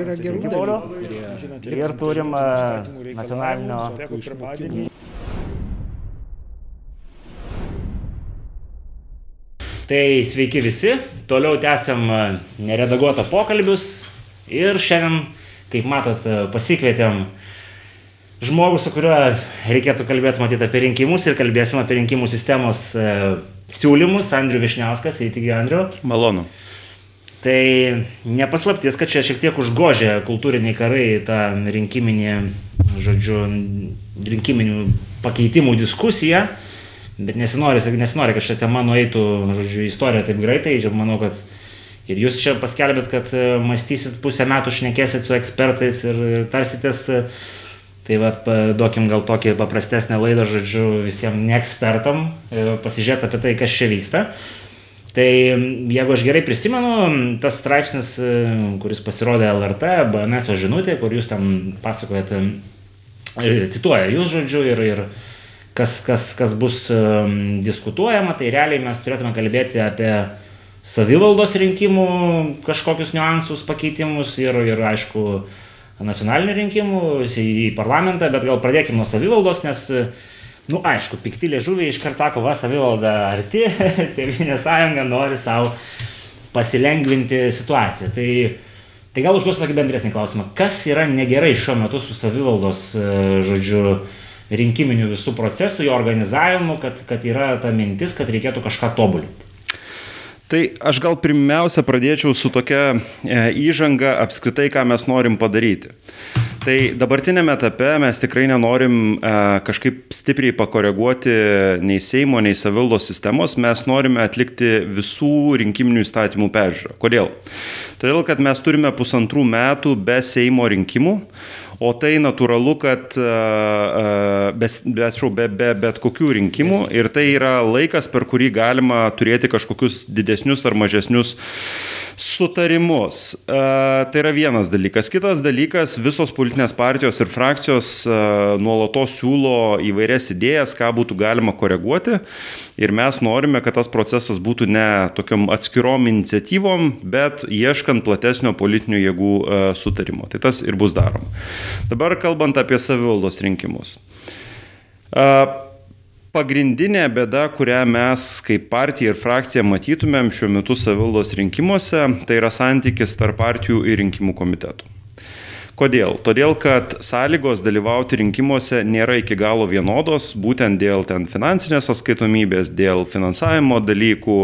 Yra gerų dalykų. Ir turim nacionalinio Tai sveiki visi, toliau tęsiam neredaguotą pokalbius ir šiandien, kaip matot, pasikvietėm žmogų, su kuriuo reikėtų kalbėti matyti apie rinkimus ir kalbėsim apie rinkimų sistemos siūlymus. Andriu Višniauskas, sveiki, Andriu. Malonu. Tai nepaslaptis, kad čia šiek tiek užgožė kultūriniai karai tą rinkiminį, žodžiu, rinkiminių pakeitimų diskusiją. Bet nesinori, nesinori, kad šią temą nueitų, žodžiu, istorija taip greitai. Ir manau, kad ir jūs čia paskelbėt, kad e, mąstysit pusę metų, šnekėsit su ekspertais ir, tarsitės. Tai va, duokim gal tokį paprastesnę laidą, žodžiu, visiems neekspertam, e, pasižiūrėti apie tai, kas čia vyksta. Tai jeigu aš gerai prisimenu, tas straipsnis, e, kuris pasirodė LRT, BNS žinutė, kur jūs tam pasakojate, e, cituoja jūs žodžiu ir, ir kas, kas, kas bus um, diskutuojama, tai realiai mes turėtume kalbėti apie savivaldos rinkimų kažkokius niuansus, pakeitimus ir, ir aišku, nacionalinių rinkimų į parlamentą, bet gal pradėkime nuo savivaldos, nes, nu aišku, pikti liežuviai iškart sako, va, savivalda arti, Tevinė sąjunga nori savo pasilengvinti situaciją. Tai, tai gal užduosiu tokį bendresnį klausimą. Kas yra negerai šiuo metu su savivaldos, e, žodžiu, rinkiminių visų procesų, jo organizavimu, kad, kad yra ta mintis, kad reikėtų kažką tobulinti. Tai aš gal pirmiausia pradėčiau su tokia e, įžanga apskritai, ką mes norim padaryti. Tai dabartinėme etape mes tikrai nenorim e, kažkaip stipriai pakoreguoti nei Seimo, nei savildos sistemos, mes norime atlikti visų rinkiminių įstatymų peržiūrą. Kodėl? Todėl, kad mes turime pusantrų metų be Seimo rinkimų, O tai natūralu, kad be, be, be, be bet kokių rinkimų ir tai yra laikas, per kurį galima turėti kažkokius didesnius ar mažesnius sutarimus. Tai yra vienas dalykas. Kitas dalykas, visos politinės partijos ir frakcijos nuolatos siūlo įvairias idėjas, ką būtų galima koreguoti. Ir mes norime, kad tas procesas būtų ne tokiam atskirom iniciatyvom, bet ieškant platesnio politinių jėgų sutarimo. Tai tas ir bus daroma. Dabar kalbant apie savivaldos rinkimus. Pagrindinė bėda, kurią mes kaip partija ir frakcija matytumėm šiuo metu savivaldos rinkimuose, tai yra santykis tarp partijų ir rinkimų komitetų. Kodėl? Todėl, kad sąlygos dalyvauti rinkimuose nėra iki galo vienodos, būtent dėl ten finansinės atskaitomybės, dėl finansavimo dalykų,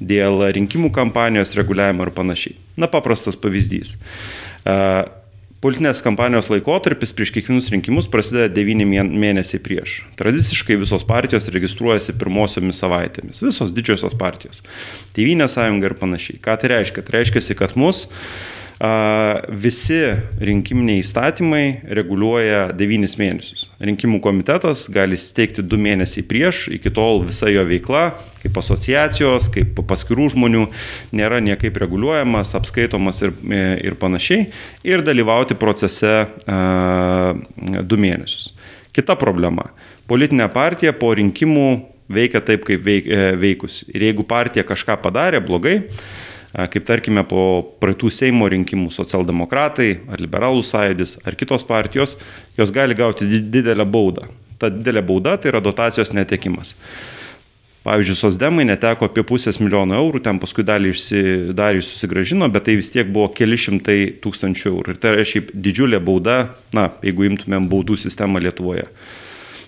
dėl rinkimų kampanijos reguliavimo ir panašiai. Na, paprastas pavyzdys. Politinės kampanijos laikotarpis prieš kiekvienus rinkimus prasideda 9 mėnesiai prieš. Tradiciškai visos partijos registruojasi pirmosiomis savaitėmis. Visos didžiosios partijos. Tevinė sąjunga ir panašiai. Ką tai reiškia? Tai reiškia, kad mus visi rinkiminiai įstatymai reguliuoja 9 mėnesius. Rinkimų komitetas gali steigti 2 mėnesiai prieš, iki tol visa jo veikla, kaip asociacijos, kaip paskirų žmonių, nėra niekaip reguliuojamas, apskaitomas ir, ir panašiai, ir dalyvauti procese 2 mėnesius. Kita problema. Politinė partija po rinkimų veikia taip, kaip veik, veikus. Ir jeigu partija kažką padarė blogai, kaip tarkime po praeitų Seimo rinkimų socialdemokratai ar liberalų sąjūdis ar kitos partijos, jos gali gauti didelę baudą. Ta didelė bauda tai yra dotacijos netekimas. Pavyzdžiui, Sosdemai neteko apie pusės milijono eurų, ten paskui dalį išsidarį susigražino, bet tai vis tiek buvo keli šimtai tūkstančių eurų. Ir tai yra šiaip didžiulė bauda, na, jeigu imtumėm baudų sistemą Lietuvoje.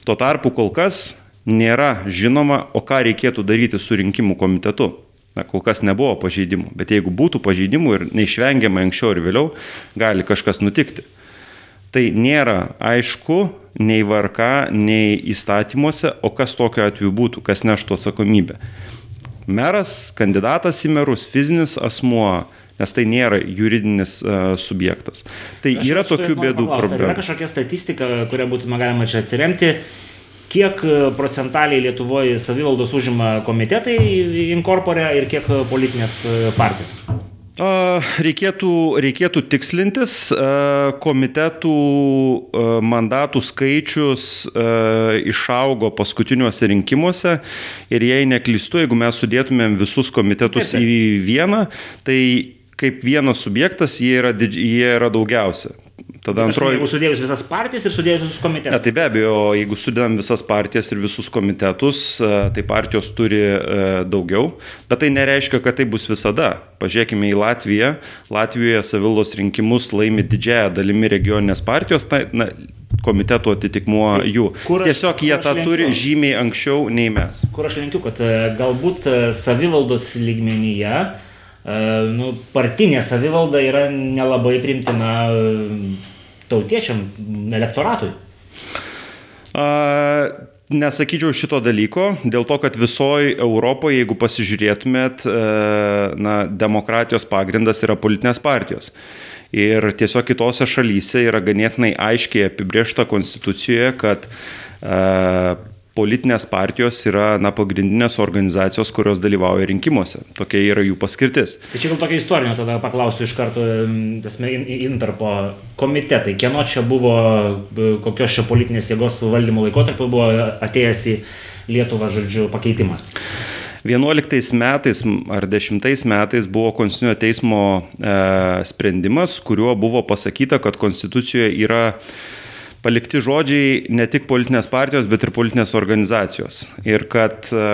Tuo tarpu kol kas nėra žinoma, o ką reikėtų daryti su rinkimų komitetu. Na, kol kas nebuvo pažeidimų, bet jeigu būtų pažeidimų ir neišvengiamai anksčiau ir vėliau, gali kažkas nutikti. Tai nėra aišku nei varka, nei įstatymuose, o kas tokiu atveju būtų, kas neštų atsakomybę. Meras, kandidatas į merus, fizinis asmuo, nes tai nėra juridinis uh, subjektas. Tai Aš yra tokių bėdų paklaust, ar problemų. Yra kažkokia statistika, kurią būtų galima čia atsiremti, kiek e, procentaliai Lietuvoje savivaldos užima komitetai inkorporė ir kiek politinės e, partijos? Reikėtų, reikėtų tikslintis, komitetų mandatų skaičius išaugo paskutiniuose rinkimuose ir jei neklystu, jeigu mes sudėtumėm visus komitetus į vieną, tai kaip vienas subjektas jie yra, jie yra daugiausia. Tada antroji. Jeigu sudėjus visas partijas ir sudėjus visus komitetus. Ne, tai be abejo, jeigu sudedam visas partijas ir visus komitetus, e, tai partijos turi e, daugiau, bet tai nereiškia, kad tai bus visada. Pažiūrėkime į Latviją. Latvijoje savivaldos rinkimus laimi didžiąją dalimi regioninės partijos, tai, na, komitetų atitikmuo tai, jų. Aš, Tiesiog jie tą lenkiu? turi žymiai anksčiau nei mes. Kur aš linkiu, kad e, galbūt savivaldos lygmenyje nu, partinė savivalda yra nelabai primtina tautiečiam, elektoratui? A, nesakyčiau šito dalyko, dėl to, kad visoji Europoje, jeigu pasižiūrėtumėt, e, na, demokratijos pagrindas yra politinės partijos. Ir tiesiog kitose šalyse yra ganėtinai aiškiai apibriešta konstitucijoje, kad e, politinės partijos yra na, pagrindinės organizacijos, kurios dalyvauja rinkimuose. Tokia yra jų paskirtis. Tai čia gal tokia istorinė, tada paklausiu iš karto, tasme, Interpo komitetai, kieno čia buvo, kokios čia politinės jėgos valdymo laikotarpiu buvo atėjęs į Lietuvą, žodžiu, pakeitimas. 11 metais ar 10 metais buvo Konstitucinio teismo e, sprendimas, kuriuo buvo pasakyta, kad Konstitucijoje yra palikti žodžiai ne tik politinės partijos, bet ir politinės organizacijos. Ir kad e,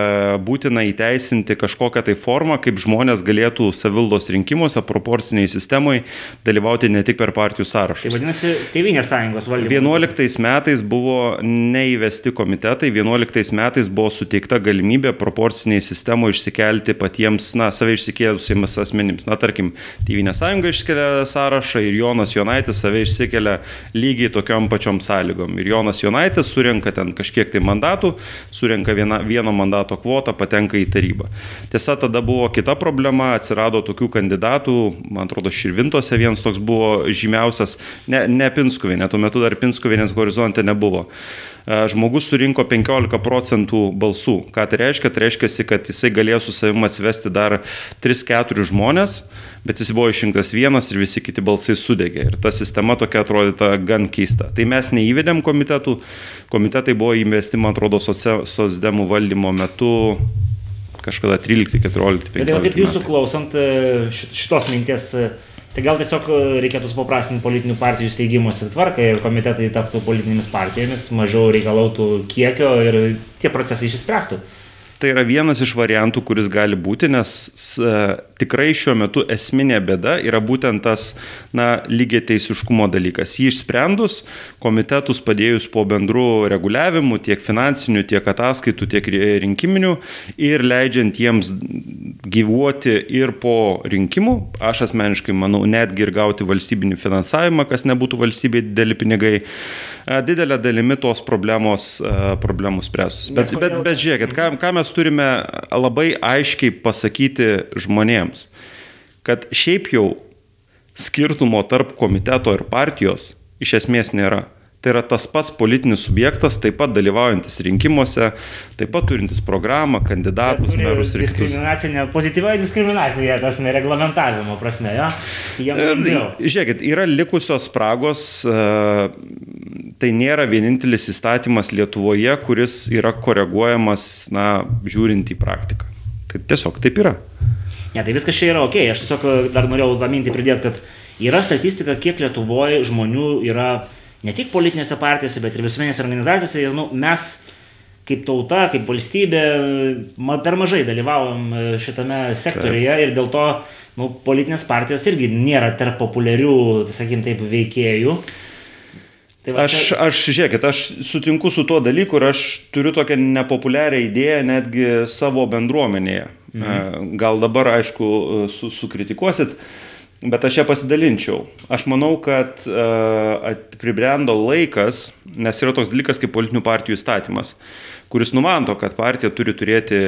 būtina įteisinti kažkokią tai formą, kaip žmonės galėtų savildos rinkimuose, proporciniai sistemoje dalyvauti ne tik per partijų sąrašus. Tai vadinasi, Tevinės sąjungos valdymas. 11 metais buvo neįvesti komitetai, 11 metais buvo suteikta galimybė proporciniai sistemoje išsikelti patiems, na, save išsikėlusiems asmenims. Na, tarkim, Tevinės sąjunga iškelia sąrašą ir Jonas Jonaitis save išsikelia lygiai tokiam pačiom tokiom sąlygom. Ir Jonas Jonaitis surenka ten kažkiek tai mandatų, surenka viena, vieno mandato kvotą, patenka į tarybą. Tiesa, tada buvo kita problema, atsirado tokių kandidatų, man atrodo, Širvintose vienas toks buvo žymiausias, ne, ne Pinskuvinė, tuo metu dar Pinskuvinės horizonte nebuvo. E, žmogus surinko 15 procentų balsų. Ką tai reiškia? Tai reiškia, kad jisai galėjo su savimi atsivesti dar 3-4 žmonės, bet jis buvo išrinktas vienas ir visi kiti balsai sudegė. Ir ta sistema tokia atrodyta gan keista. Tai mes neįvedėm komitetų, komitetai buvo įvesti, man atrodo, sosdemų valdymo metu kažkada 13, 14, 15. Bet jau kaip jūsų klausant e, šitos minties Tai gal tiesiog e, reikėtų supaprastinti politinių partijų steigimosi tvarką ir komitetai taptų politinėmis partijomis, mažiau reikalautų kiekio ir tie procesai išsispręstų. Tai yra vienas iš variantų, kuris gali būti, nes e, tikrai šiuo metu esminė bėda yra būtent tas, na, lygiai teisiškumo dalykas. Jį išsprendus, komitetus padėjus po bendrų reguliavimų, tiek finansinių, tiek ataskaitų, tiek rinkiminių ir leidžiant jiems gyvuoti ir po rinkimų, aš asmeniškai manau, netgi ir gauti valstybinį finansavimą, kas nebūtų valstybei dideli pinigai, didelė dalimi tos problemos, problemos spręstus. Bet, bet, bet žiūrėkit, ką, ką mes turime labai aiškiai pasakyti žmonėms, kad šiaip jau skirtumo tarp komiteto ir partijos iš esmės nėra. Tai yra tas pats politinis subjektas, taip pat dalyvaujantis rinkimuose, taip pat turintis programą, kandidatus, merus ir diskriminacinė, pozityvioji diskriminacija, tas reglamentavimo prasme, jo? Žiūrėkit, yra likusios spragos, e, tai nėra vienintelis įstatymas Lietuvoje, kuris yra koreguojamas, na, žiūrint į praktiką. Tai tiesiog taip yra. Ne, tai viskas čia yra ok, aš tiesiog dar norėjau tą mintį pridėti, kad yra statistika, kiek Lietuvoje žmonių yra ne tik politinėse partijose, bet ir visuomenėse organizacijose. Ir, nu, mes kaip tauta, kaip valstybė per mažai dalyvavom e, šitame sektoriuje Taip. ir dėl to nu, politinės partijos irgi nėra tarp populiarių, sakykim taip, veikėjų. Tai va, aš, aš, žiūrėkit, aš sutinku su tuo dalyku ir aš turiu tokią nepopuliarią idėją netgi savo bendruomenėje. Mhm. E, gal dabar, aišku, su, sukritikuosit. Su bet aš ją pasidalinčiau. Aš manau, kad uh, pribrendo laikas, nes yra toks dalykas kaip politinių partijų įstatymas, kuris numanto, kad partija turi turėti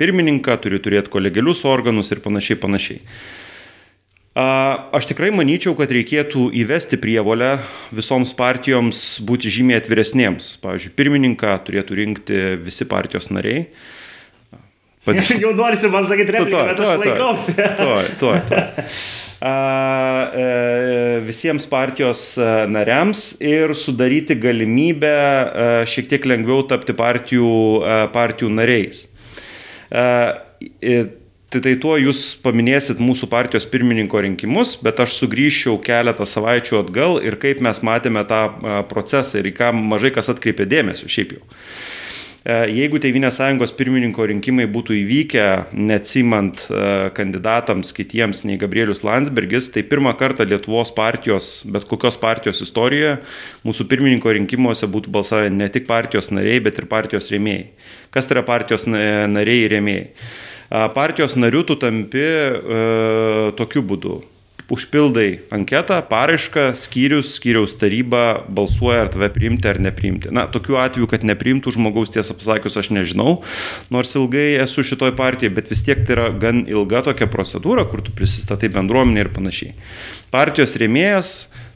pirmininką, turi turėti kolegelius organus ir panašiai, panašiai. Aš tikrai manyčiau, kad reikėtų įvesti prievolę visoms partijoms būti žymiai atviresnėms. Pavyzdžiui, pirmininką turėtų rinkti visi partijos nariai. Pat... Jau norisi man sakyti, repliką, bet aš laikausi. Tuoj, tuoj. E, visiems partijos e, nariams ir sudaryti galimybę e, šiek tiek lengviau tapti partijų, partijų nariais. Tai tai tuo jūs paminėsit mūsų partijos pirmininko rinkimus, bet aš sugrįžčiau keletą savaičių atgal ir kaip mes matėme tą procesą ir į ką mažai kas atkreipė dėmesio šiaip jau. E, jeigu Tevinės sąjungos pirmininko rinkimai būtų įvykę, neatsimant e, kandidatams kitiems nei Gabrielius Landsbergis, tai pirmą kartą Lietuvos partijos, bet kokios partijos istorijoje, mūsų pirmininko rinkimuose būtų balsavę ne tik partijos nariai, bet ir partijos rėmėjai. Kas tai yra partijos nariai ir rėmėjai? Partijos narių tu tampi e, tokiu būdu užpildai anketą, paraišką, skyrius, skyriaus taryba balsuoja, ar tave priimti ar nepriimti. Na, tokiu atveju, kad nepriimtų žmogaus, tiesą pasakius, aš nežinau, nors ilgai esu šitoj partijai, bet vis tiek tai yra gan ilga tokia procedūra, kur tu prisistatai bendruomenė ir panašiai. Partijos rėmėjas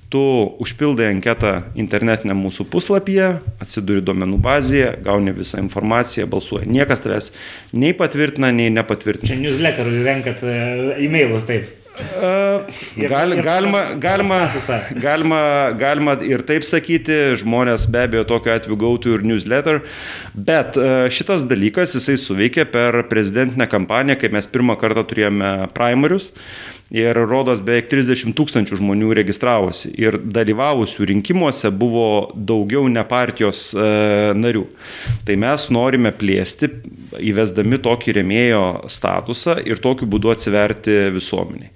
tu užpildai anketą internetiniam mūsų puslapyje, atsiduri duomenų bazėje, gauni visą informaciją, balsuoji. Niekas tavęs nei patvirtina, nei nepatvirtina. Čia newsletterų renkat e-mailus taip. Gal, galima, galima, galima, galima ir taip sakyti, žmonės be abejo tokiu atveju gautų ir newsletter, bet šitas dalykas jisai suveikė per prezidentinę kampaniją, kai mes pirmą kartą turėjome primarius ir rodos beveik 30 tūkstančių žmonių registravosi ir dalyvavusių rinkimuose buvo daugiau ne partijos e, narių. Tai mes norime plėsti, įvesdami tokį remėjo statusą ir tokiu būdu atsiverti visuomeniai.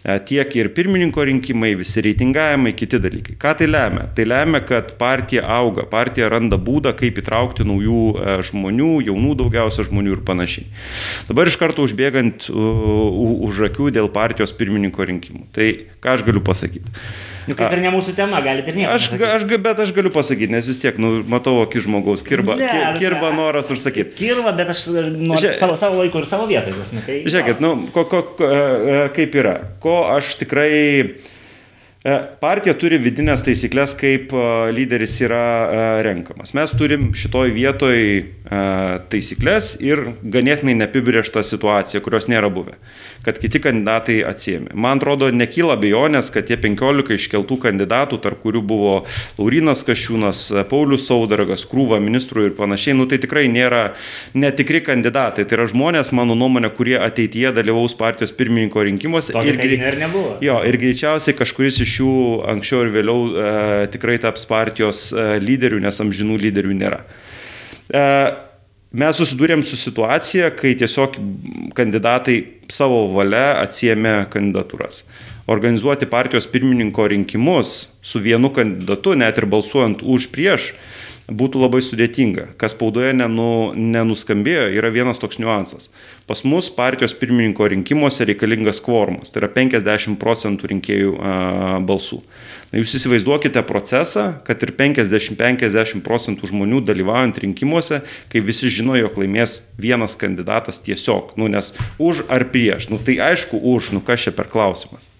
E, tiek ir pirmininko rinkimai, visi reitingavimai, kiti dalykai. Ką tai lemia? Tai lemia, kad partija auga, partija randa būdą, kaip įtraukti naujų e, žmonių, jaunų daugiausia žmonių ir panašiai. Dabar iš karto užbėgant už akių dėl partijos pirmininko rinkimų. Tai ką aš galiu pasakyti? Nu, kaip ir ne mūsų tema, galite ir nieko. Aš, aš, bet aš galiu pasakyti, nes vis tiek, nu, matau, akis žmogaus, kirba, ne, kirba noras užsakyti. Kirba, bet aš noriu Žiūrėk, savo, savo laiko ir savo vietoj. Tai, Žiūrėkit, nu, ko, ko, kaip yra. Ko aš tikrai E, partija turi vidinės taisyklės, kaip e, lyderis yra e, renkamas. Mes turim šitoj vietoj taisyklės ir ganėtinai neapibrieštą situaciją, kurios nėra buvę, kad kiti kandidatai atsiemi. Man atrodo, nekyla bejonės, kad tie 15 iškeltų kandidatų, tarp kurių buvo Laurinas Kašiūnas, Paulius Saudargas, krūva ministrų ir panašiai, nu tai tikrai nėra netikri kandidatai. Tai yra žmonės, mano nuomonė, kurie ateityje dalyvaus partijos pirmininko rinkimuose. Ir, ir, jo, ir greičiausiai kažkuris iš iš jų anksčiau ir vėliau e, tikrai taps partijos e, lyderių, nes amžinų lyderių nėra. E, mes susidūrėm su situacija, kai tiesiog kandidatai savo valia atsiemė kandidatūras. Organizuoti partijos pirmininko rinkimus su vienu kandidatu, net ir balsuojant už prieš, būtų labai sudėtinga. Kas spaudoje nenu, nenuskambėjo, yra vienas toks niuansas. Pas mus partijos pirmininko rinkimuose reikalingas kvormas, tai yra 50 procentų rinkėjų a, balsų. Na, jūs įsivaizduokite procesą, kad ir 50-50 procentų žmonių dalyvaujant rinkimuose, kai visi žino, jog laimės vienas kandidatas tiesiog, nu, nes už ar prieš, nu, tai aišku už, nu kas čia per klausimas.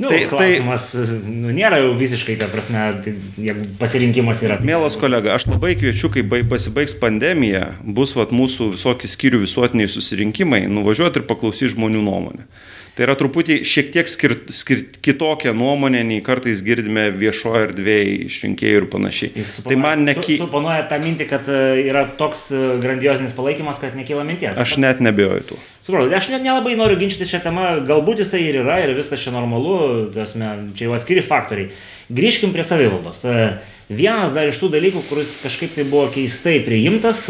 Nu, tai, tai klausimas tai, nu, nėra jau visiškai, ta prasme, tai, jeigu pasirinkimas yra. Mielas kolega, aš labai kviečiu, kai pasibaigs pandemija, bus vat, mūsų visokie skyrių visuotiniai susirinkimai, nuvažiuoti ir klausyti žmonių nuomonę. Tai yra truputį šiek tiek skir, skir, kitokia nuomonė, nei kartais girdime viešoje erdvėje iš rinkėjų ir panašiai. Suponuoja, tai man neky... Su, suponuoja tą mintį, kad e, yra toks e, grandiozinis palaikymas, kad nekyla minties. Aš net nebejoju tuo. Supratau, aš net nelabai noriu ginčyti šią temą, galbūt jisai ir yra ir viskas čia normalu, tasme, čia jau atskiri faktoriai. Grįžkim prie savivaldos. E, vienas dar iš tų dalykų, kuris kažkaip tai buvo keistai priimtas,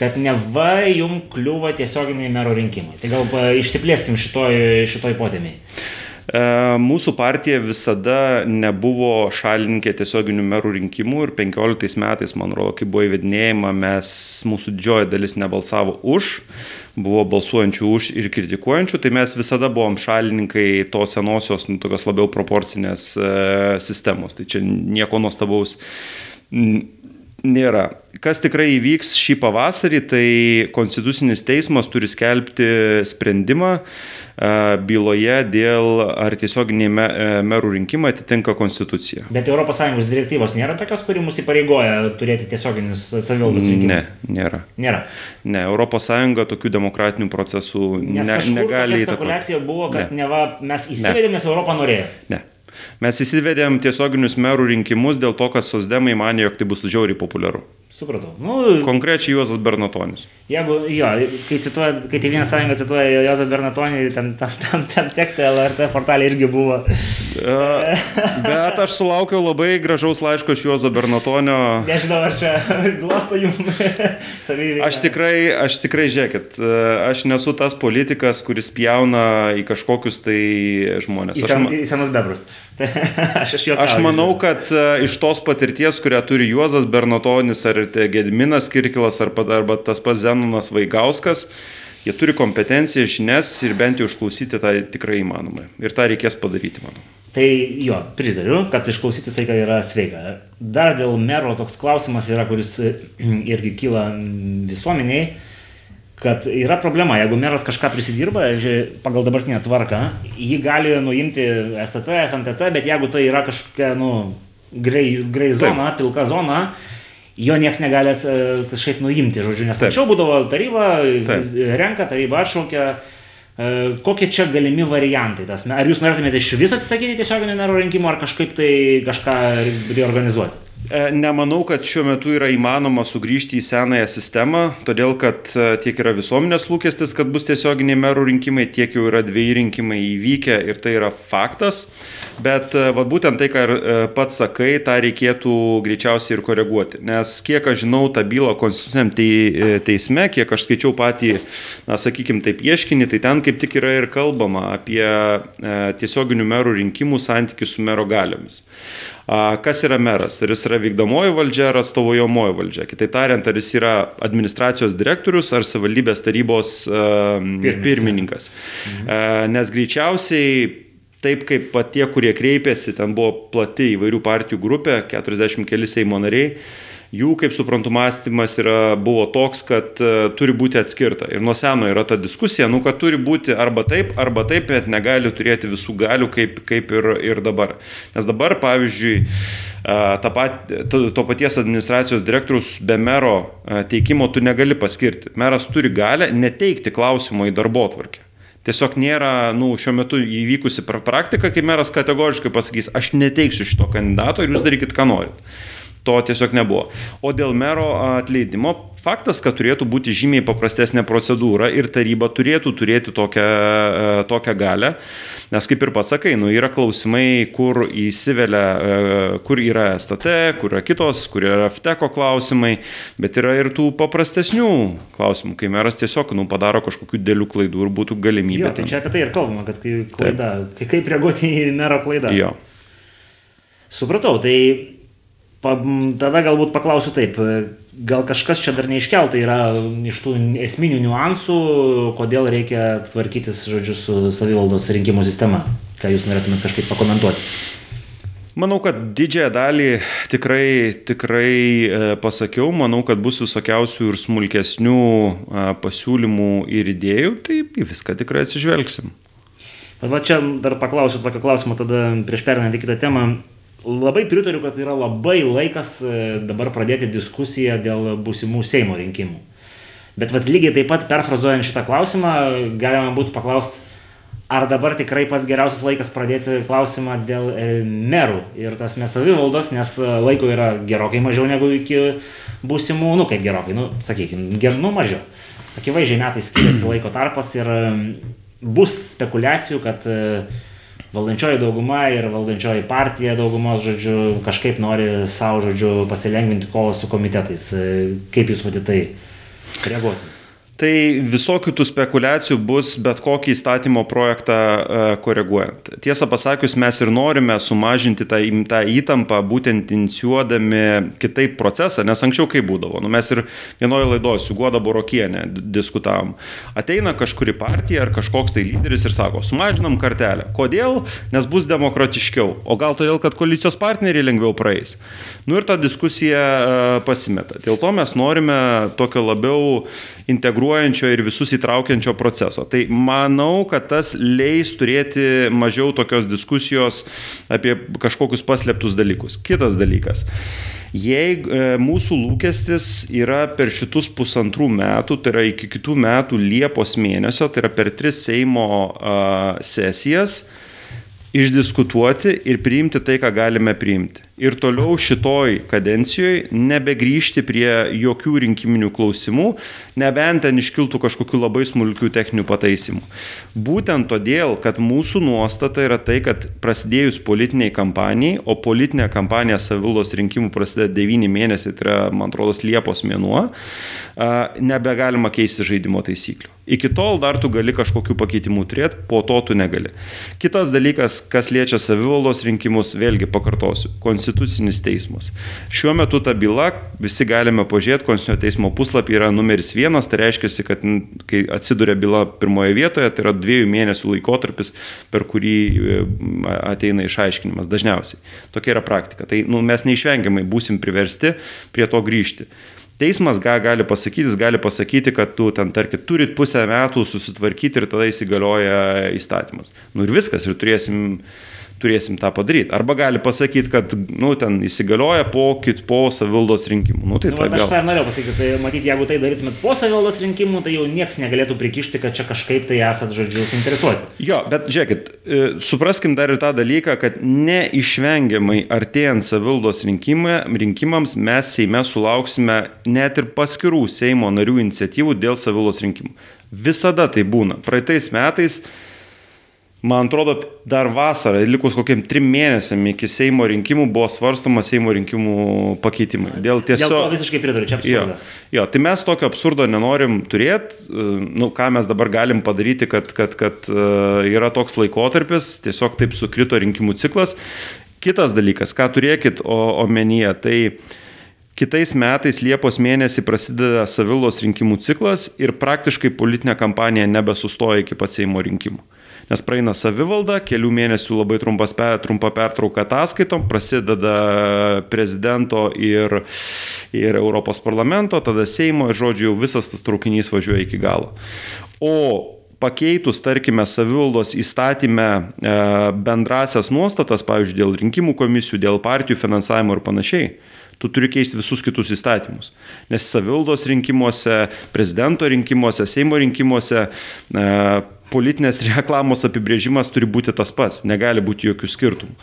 kad neva jum kliūva tiesioginiai mero rinkimai. Tai gal išsiplėskim šitoj, šitoj potėmiai. E, mūsų partija visada nebuvo šalininkė tiesioginių merų rinkimų ir 15 metais, man rodo, kai buvo įvedinėjama, mes, mūsų didžioji dalis nebalsavo už, buvo balsuojančių už ir kritikuojančių, tai mes visada buvom šalininkai tos senosios, nu, tokios labiau proporcinės e, sistemos. Tai čia nieko nuostabaus nėra. Kas tikrai įvyks šį pavasarį, tai Konstitucinis teismas turi skelbti sprendimą byloje dėl ar tiesioginiai merų rinkimai atitinka Konstituciją. Bet ES direktyvos nėra tokios, kuri mus įpareigoja turėti tiesioginius savivaldos rinkimus? Ne, nėra. Nėra. Ne, ES tokių demokratinių procesų ne, negali įtakoti. Spekulacija buvo, kad ne. neva mes įsivedėmės, Europą norėjo. Ne. Mes įsivedėm tiesioginius merų rinkimus dėl to, kad sosdemai mane, jog tai bus žiauriai populiaru. Supratau. Nu, Konkrečiai Juozas Bernatonis. Jeigu, jo, kai, cituoja, kai Tėvynės sąjunga cituoja Jozą Bernatonį, ten tam, tam, tam tekste LRT portalė irgi buvo. E, Bet aš sulaukiau labai gražaus laiško iš Juozo Bernatonio. Nežinau, ar čia glosto jums saviveiklą. Aš tikrai, aš tikrai, žiūrėkit, e, aš nesu tas politikas, kuris pjauna į kažkokius tai žmonės. Į, Aš, sen, ma- į senus bebrus. aš aš aš manau, kad e, iš tos patirties, kurią turi Juozas Bernatonis ar te Gediminas Kirkilas ar pat- arba tas pats Zenonas Vaigauskas, jie turi kompetenciją, žinias ir bent jau išklausyti tą tikrai įmanoma. Ir tą reikės padaryti, manau. Tai jo, pritariu, kad išklausyti sveiką yra sveika. Dar dėl mero toks klausimas yra, kuris e, irgi kyla visuomeniai, kad yra problema, jeigu meras kažką prisidirba pagal dabartinę tvarką, jį gali nuimti STT, FNTT, bet jeigu tai yra kažkokia, nu, grei, grei zona, pilka zona, jo niekas negali e, kažkaip nuimti, žodžiu, nes Taip. anksčiau būdavo taryba, Taip. renka, taryba atšaukia. E, Kokie čia galimi variantai? Tas, ar jūs norėtumėte iš vis atsisakyti tiesioginių mero rinkimų, ar kažkaip tai kažką reorganizuoti? E, Nemanau, kad šiuo metu yra įmanoma sugrįžti į senąją sistemą, todėl kad e, tiek yra visuomenės lūkestis, kad bus tiesioginiai merų rinkimai, tiek jau yra dviejai rinkimai įvykę ir tai yra faktas. Bet e, va, būtent tai, ką ir pats sakai, tą reikėtų greičiausiai ir koreguoti. Nes kiek aš žinau tą bylą konstituciniam tei- teisme, kiek aš skaičiau patį, na, sakykime, taip ieškinį, tai ten kaip tik yra ir kalbama apie tiesioginių merų rinkimų santykių su mero galiomis. Kas yra meras? Ar jis yra vykdomoji valdžia ar atstovojomoji valdžia? Kitaip tariant, ar jis yra administracijos direktorius ar savivaldybės tarybos Pirmininkas. pirmininkas. Mhm. Nes greičiausiai taip kaip pat tie, kurie kreipėsi, ten buvo plati įvairių partijų grupė, 40 keli Seimo nariai, jų, kaip suprantu, mąstymas yra, buvo toks, kad uh, turi būti atskirta. Ir nuo seno yra ta diskusija, nu, kad turi būti arba taip, arba taip, bet negali turėti visų galių, kaip, kaip ir, ir dabar. Nes dabar, pavyzdžiui, tą pat, to, to paties administracijos direktorius be mero a, teikimo tu negali paskirti. Meras turi galę neteikti klausimo į darbo tvarkę. Tiesiog nėra, nu, šiuo metu įvykusi pra- praktika, kai meras kategoriškai pasakys, aš neteiksiu šito kandidato ir jūs darykit, ką norit. To tiesiog nebuvo. O dėl mero atleidimo, faktas, kad turėtų būti žymiai paprastesnė procedūra ir taryba turėtų turėti tokią, e, tokią galę, nes kaip ir pasakai, nu, yra klausimai, kur įsivelia, e, kur yra STT, kur yra kitos, kur yra FTECO klausimai, bet yra ir tų paprastesnių klausimų, kai meras tiesiog nu, padaro kažkokių dėlių klaidų ir būtų galimybė. Jo, tai čia apie tai ir kalbama, kad kai klaida, kai kaip reaguoti į mero klaidą. Jo. Supratau, tai pa, tada galbūt paklausiu taip, gal kažkas čia dar neiškelta yra iš tų esminių niuansų, kodėl reikia tvarkytis, žodžiu, su savivaldos rinkimų sistema. Ką jūs norėtumėte kažkaip pakomentuoti? Manau, kad didžiąją dalį tikrai, tikrai e, pasakiau, manau, kad bus visokiausių ir smulkesnių e, pasiūlymų ir idėjų, tai į viską tikrai atsižvelgsim. Bet Va čia dar paklausiu tokio klausimo, tada prieš perinant į kitą temą. Labai pritariu, kad yra labai laikas e, dabar pradėti diskusiją dėl būsimų Seimo rinkimų. Bet vat, lygiai taip pat perfrazuojant šitą klausimą, galima būtų paklausti, ar dabar tikrai pats geriausias laikas pradėti klausimą dėl e, merų ir tas mes savivaldos, nes e, laiko yra gerokai mažiau negu iki būsimų, nu kaip gerokai, nu sakykime, ger, nu mažiau. Akivaizdžiai metai skiriasi laiko tarpas ir bus spekulacijų, kad e, valdančioji dauguma ir valdančioji partija daugumos, žodžiu, kažkaip nori savo, žodžiu, pasilengvinti kovą su komitetais. Kaip jūs vadite tai reaguoti? Tai visokių tų spekulacijų bus bet kokį įstatymo projektą e, koreguojant. Tiesą pasakius, mes ir norime sumažinti tą, tą įtampą, būtent inicijuodami kitaip procesą, nes anksčiau kaip būdavo. Nu, mes ir vienoje laidoje su Guoda Borokienė diskutavom. Ateina kažkuri partija ar kažkoks tai lyderis ir sako, sumažinam kartelę. Kodėl? Nes bus demokratiškiau. O gal todėl, kad koalicijos partneriai lengviau praeis. Nu ir ta diskusija e, pasimeta. Dėl to mes norime tokio labiau integruojančio ir visus įtraukiančio proceso. Tai manau, kad tas leis turėti mažiau tokios diskusijos apie kažkokius paslėptus dalykus. Kitas dalykas. Jei e, mūsų lūkestis yra per šitus pusantrų metų, tai yra iki kitų metų Liepos mėnesio, tai yra per tris Seimo sesijas, išdiskutuoti ir priimti tai, ką galime priimti. Ir toliau šitoj kadencijoje nebegrįžti prie jokių rinkiminių klausimų, nebent ten iškiltų kažkokių labai smulkių techninių pataisimų. Būtent todėl, kad mūsų nuostata yra tai, kad prasidėjus politiniai kampanijai, o politinė kampanija savivaldos rinkimų prasideda 9 mėnesiai, tai yra, man atrodo, Liepos mėnuo, nebegalima keisti žaidimo taisyklių. Iki tol dar tu gali kažkokių pakeitimų turėti, po to tu negali. Kitas dalykas, kas liečia savivaldos rinkimus, vėlgi pakartosiu, Konstitucinis teismas. Šiuo metu ta byla, visi galime pažiūrėti, Konstitucinio teismo puslapį yra numeris vienas, tai reiškia, kad kai atsiduria byla pirmoje vietoje, tai yra dviejų mėnesių laikotarpis, per kurį e, ateina išaiškinimas dažniausiai. Tokia yra praktika. Tai nu, mes neišvengiamai būsim priversti prie to grįžti. Teismas ką gali pasakyti, jis gali pasakyti, kad tu ten, tarkim, turit pusę metų susitvarkyti ir tada įsigalioja įstatymas. Nu ir viskas, ir turėsim turėsim tą padaryti. Arba gali pasakyti, kad, nu, ten įsigalioja po, kit, po savivaldos rinkimų. Nu, tai nu, gal... Aš tą norėjau pasakyti, tai matyti, jeigu tai darytumėt po savivaldos rinkimų, tai jau niekas negalėtų prikišti, kad čia kažkaip tai esat, žodžiu, suinteresuoti. Jo, bet žiūrėkit, e, supraskim dar ir tą dalyką, kad neišvengiamai artėjant savivaldos rinkimams mes Seime sulauksime net ir paskirų Seimo narių iniciatyvų dėl savivaldos rinkimų. Visada tai būna. Praeitais metais Man atrodo, dar vasarą, likus kokiam trim mėnesiam iki Seimo rinkimų buvo svarstoma Seimo rinkimų pakeitimai. Dėl tiesiog... Dėl to visiškai pritariu, čia absurdas. Jo, jo, tai mes tokio absurdo nenorim turėti. Nu, ką mes dabar galim padaryti, kad, kad, kad uh, yra toks laikotarpis, tiesiog taip sukrito rinkimų ciklas. Kitas dalykas, ką turėkit omenyje, tai Kitais metais Liepos mėnesį prasideda savilos rinkimų ciklas ir praktiškai politinė kampanija nebesustoja iki pat Seimo rinkimų nes praeina savivalda, kelių mėnesių labai trumpas, trumpa pertrauka ataskaitom, prasideda prezidento ir, ir Europos parlamento, tada Seimo ir žodžiu jau visas tas traukinys važiuoja iki galo. O pakeitus, tarkime, savivaldos įstatymę e, bendrasias nuostatas, pavyzdžiui, dėl rinkimų komisijų, dėl partijų finansavimo ir panašiai, tu turi keisti visus kitus įstatymus. Nes savivaldos rinkimuose, prezidento rinkimuose, Seimo rinkimuose e, politinės reklamos apibrėžimas turi būti tas pats, negali būti jokių skirtumų.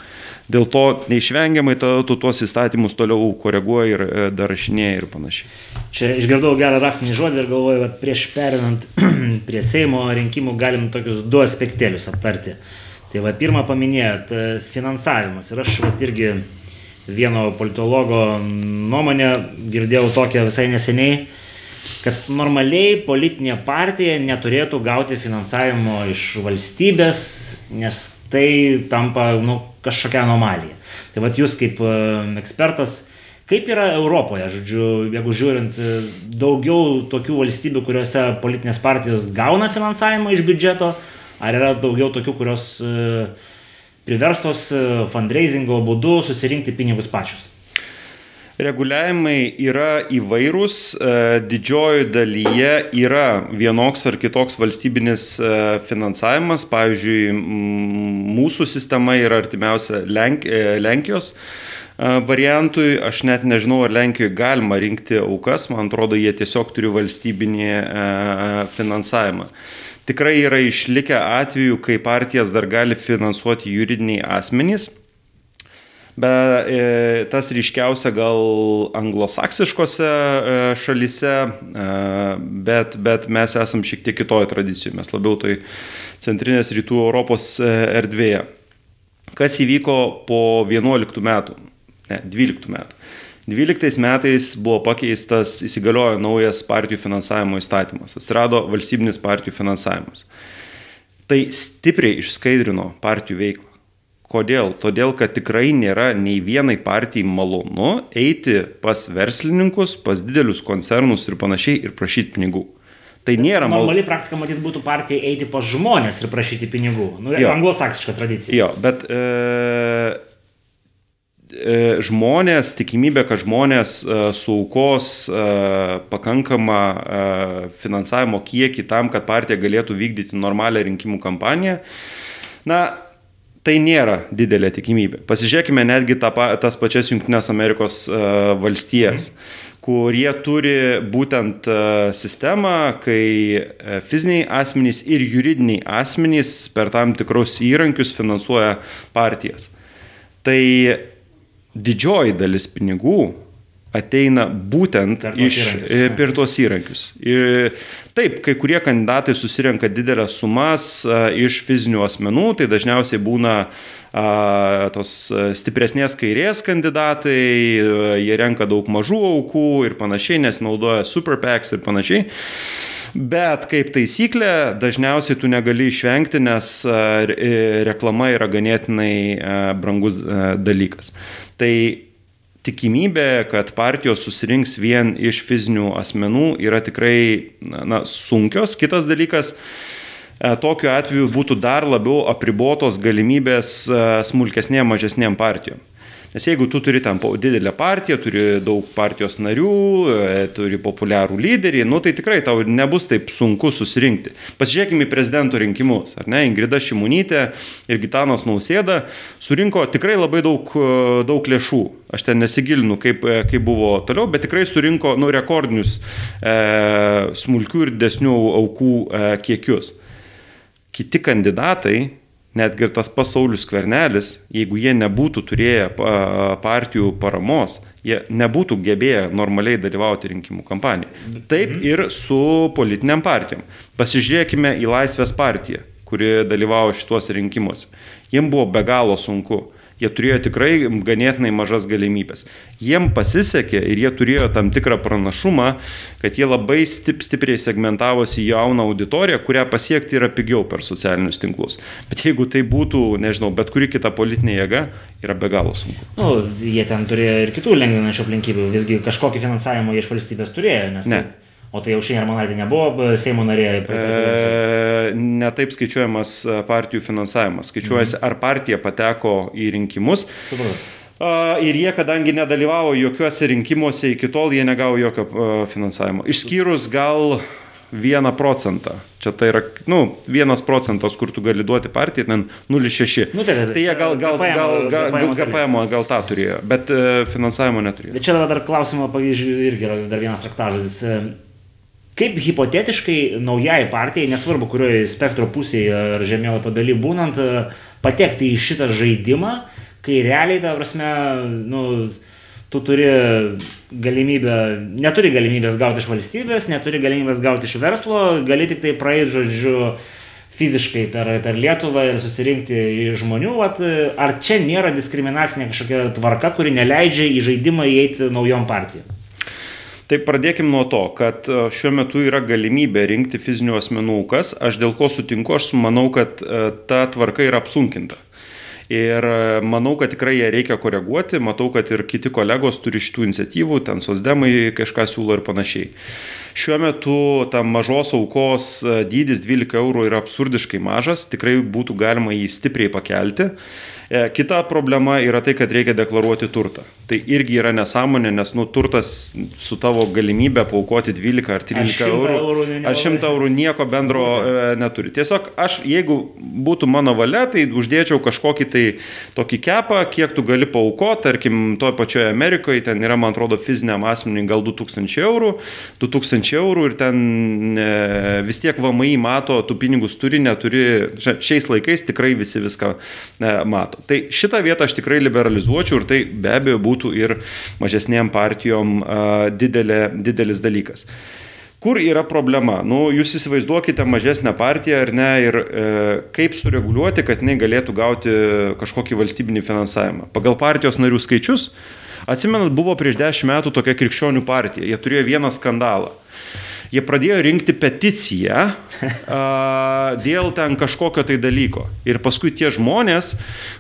Dėl to neišvengiamai to, tu tuos įstatymus toliau koreguoji ir e, dar rašinėjai ir panašiai. Čia išgirdau gerą raktinį žodį ir galvoju, kad prieš perinant prie Seimo rinkimų galim tokius du aspektėlius aptarti. Tai va, pirmą paminėjot e, finansavimas ir aš va, irgi vieno politologo nuomonę girdėjau tokią visai neseniai kad normaliai politinė partija neturėtų gauti finansavimo iš valstybės, nes tai tampa nu, kažkokia anomalija. Tai vad jūs kaip e, ekspertas, kaip yra Europoje, žodžiu, jeigu žiūrint e, daugiau tokių valstybių, kuriuose politinės partijos gauna finansavimą iš biudžeto, ar yra daugiau tokių, kurios e, priverstos fundraisingo būdu susirinkti pinigus pačius? Reguliavimai yra įvairūs, e, didžioji dalyje yra vienoks ar kitoks valstybinis e, finansavimas. Pavyzdžiui, mūsų sistema yra artimiausia Lenk e, Lenkijos variantui. Aš net nežinau, ar Lenkijoje galima rinkti aukas, man atrodo, jie tiesiog turi valstybinį finansavimą. Tikrai yra išlikę atvejų, kai partijas dar gali finansuoti juridiniai asmenys bet e, tas ryškiausia gal anglosaksiškose e, šalyse, e, bet, bet mes esam šiek tiek kitoje tradicijoje, mes labiau toj centrinės rytų Europos erdvėje. Kas įvyko po 11 metų, ne, 12 metų. 12 metais buvo pakeistas, įsigaliojo naujas partijų finansavimo įstatymas, atsirado valstybinis partijų finansavimas. Tai stipriai išskaidrino partijų veiklą. Kodėl? Todėl, kad tikrai nėra nei vienai partijai malonu eiti pas verslininkus, pas didelius koncernus ir panašiai ir prašyti pinigų. Tai nėra malonu. Normali praktika, matyt, būtų partijai eiti pas žmonės ir prašyti pinigų. Nu, anglosaksiška tradicija. Jo, bet e, e, žmonės, tikimybė, kad žmonės e, suaukos e, pakankamą e, finansavimo kiekį tam, kad partija galėtų vykdyti normalią rinkimų kampaniją, na, tai nėra didelė tikimybė. Pasižiūrėkime netgi tą, tas pačias Junktinės Amerikos uh, valstijas, mm. kurie turi būtent uh, sistemą, kai uh, fiziniai asmenys ir juridiniai asmenys per tam tikrus įrankius finansuoja partijas. Tai didžioji dalis pinigų ateina būtent Per iš įrankius. e, per tuos įrankius. Ir taip, kai kurie kandidatai susirenka didelės sumas a, iš fizinių asmenų, tai dažniausiai būna a, tos stipresnės kairės kandidatai, jie renka daug mažų aukų ir panašiai, nes naudoja super packs ir panašiai. Bet kaip taisyklė, dažniausiai tu negali išvengti, nes e, reklama yra ganėtinai brangus dalykas. Tai tikimybė, kad partijos susirinks vien iš fizinių asmenų yra tikrai na, sunkios. Kitas dalykas, e, tokiu atveju būtų dar labiau apribotos galimybės e, smulkesnėm, mažesnėm partijom. Nes jeigu tu turi po- didelę partiją, turi daug partijos narių, e, turi populiarų lyderį, nu tai tikrai tau nebus taip sunku susirinkti. Pasižiūrėkime į prezidento rinkimus, ar ne? Ingrida Šimonytė ir Gitanos Nausėda surinko tikrai labai daug, e, daug lėšų. Aš ten nesigilinu, kaip, e, kaip buvo toliau, bet tikrai surinko nu, rekordinius e, smulkių ir didesnių aukų e, kiekius kiti kandidatai, netgi ir tas pasaulius skvernelis, jeigu jie nebūtų turėję pa- partijų paramos, jie nebūtų gebėję normaliai dalyvauti rinkimų kampanijoje. Taip ir su politiniam partijom. Pasižiūrėkime į Laisvės partiją, kuri dalyvavo šituose rinkimuose. Jiem buvo be galo sunku. Jie turėjo tikrai ganėtinai mažas galimybės. Jiem pasisekė ir jie turėjo tam tikrą pranašumą, kad jie labai stip, stipriai segmentavosi jauną auditoriją, kurią pasiekti yra pigiau per socialinius tinklus. Bet jeigu tai būtų, nežinau, bet kuri kita politinė jėga, yra be galo sunku. Nu, jie ten turėjo ir kitų lengvinančių aplinkybių, visgi kažkokį finansavimą iš valstybės turėjo, nes... Ne. O tai jau šiandien Armanaitė nebuvo Seimo narė. E, netaip skaičiuojamas e, partijų finansavimas. Skaičiuojasi, ar partija pateko į rinkimus. Supratau. Ir jie, kadangi nedalyvavo jokiuose rinkimuose iki tol, jie negavo jokio a, finansavimo. Išskyrus gal vieną procentą. Čia tai yra, nu, vienas procentas, kur tu gali duoti partijai, ten 0,6. Nu, tai- tai jie gal, gal, GPM, gal, gal, GPM gal, GPM gal tą turėjo, bet e, finansavimo neturėjo. Bet čia dar klausimo, pavyzdžiui, irgi yra dar vienas traktažodis. Kaip hipotetiškai naujai partijai, nesvarbu kurioje spektro pusėje ar žemėlapio daly būnant, e, patekti į šitą žaidimą, kai realiai, ta prasme, nu, tu turi galimybę, neturi galimybės gauti iš valstybės, neturi galimybės gauti iš verslo, gali tik tai praeiti, žodžiu, fiziškai per, per Lietuvą ir susirinkti žmonių, vat, ar čia nėra diskriminacinė kažkokia tvarka, kuri neleidžia į žaidimą įeiti naujom partijom? Tai pradėkim nuo to, kad e, šiuo metu yra galimybė rinkti fizinių asmenų aukas. Aš dėl ko sutinku, aš manau, kad e, ta tvarka yra apsunkinta. Ir e, manau, kad tikrai ją reikia koreguoti. Matau, kad ir kiti kolegos turi šitų iniciatyvų, ten sosdemai kažką siūlo ir panašiai. Šiuo metu ta mažos aukos dydis 12 eurų yra absurdiškai mažas, tikrai būtų galima jį stipriai pakelti. E, Kita problema yra tai, kad reikia deklaruoti turtą. Tai irgi yra nesąmonė, nes nu, turtas su tavo galimybė paukoti 12 ar 13 100 eurų, eurų ar 100 eurų nieko bendro e, neturi. Tiesiog aš, jeigu būtų mano valia, tai uždėčiau kažkokį tai tokį kepą, kiek tu gali paukoti, tarkim, toje pačioje Amerikoje, ten yra, man atrodo, fiziniam asmeniui gal 2000 eurų, 2000 eurų ir ten e, vis tiek VMI mato, tu pinigus turi, neturi, Šia- šiais laikais tikrai visi viską e, mato. Tai šitą vietą aš tikrai liberalizuočiau ir tai be abejo būtų ir mažesniem partijom didelė, didelis dalykas. Kur yra problema? Nu, jūs įsivaizduokite mažesnę partiją ar ne ir e, kaip sureguliuoti, kad jinai galėtų gauti kažkokį valstybinį finansavimą. Pagal partijos narių skaičius, atsimenat, buvo prieš dešimt metų tokia krikščionių partija, jie turėjo vieną skandalą. Jie pradėjo rinkti peticiją a, dėl ten kažkokio tai dalyko. Ir paskui tie žmonės,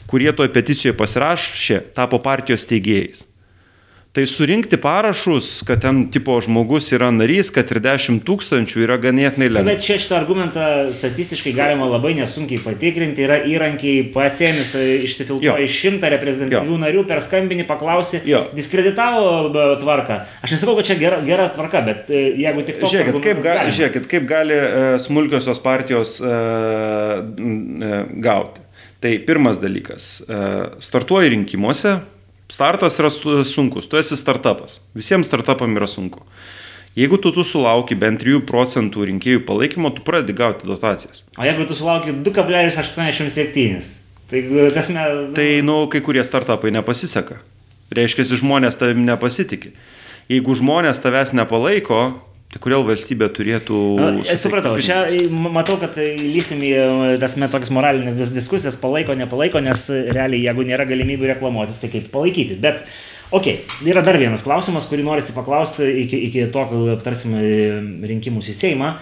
kurie toje peticijoje pasirašė, tapo partijos teigėjais. Tai surinkti parašus, kad ten tipo žmogus yra narys, kad ir 10 tūkstančių yra ganėtinai lengva. Bet čia šitą argumentą statistiškai galima labai nesunkiai patikrinti. Yra įrankiai pasėmis, Jo. išsifiltruoja iš šimtą reprezentatyvių narių, per skambinį paklausi, Jo. diskreditavo b, tvarką. Aš nesakau, kad čia gera, gera tvarka, bet e, jeigu tik toks Žiūrėkit, kaip, gali, galima. žiūrėkit, kaip gali e, smulkiosios partijos e, e, gauti. Tai pirmas dalykas. e, Startuoji rinkimuose, startas yra su- sunkus, tu esi startupas. Visiems startupam yra sunku. Jeigu tu, tu sulauki bent 3 procentų rinkėjų palaikymo, tu pradedi gauti dotacijas. O jeigu tu sulauki 2,87, tai, tasme, Tai, nu, kai kurie startupai nepasiseka. Reiškia, žmonės tavim nepasitikė. Jeigu žmonės tavęs nepalaiko, tai kodėl valstybė turėtų... Aš supratau, čia matau, kad lysim į tas metokias moralinės diskusijas, palaiko, nepalaiko, nes realiai, jeigu nėra galimybių reklamuotis, tai kaip palaikyti. Bet, okei, okay, yra dar vienas klausimas, kurį norisi paklausti iki, iki to, kai aptarsime rinkimus į Seimą.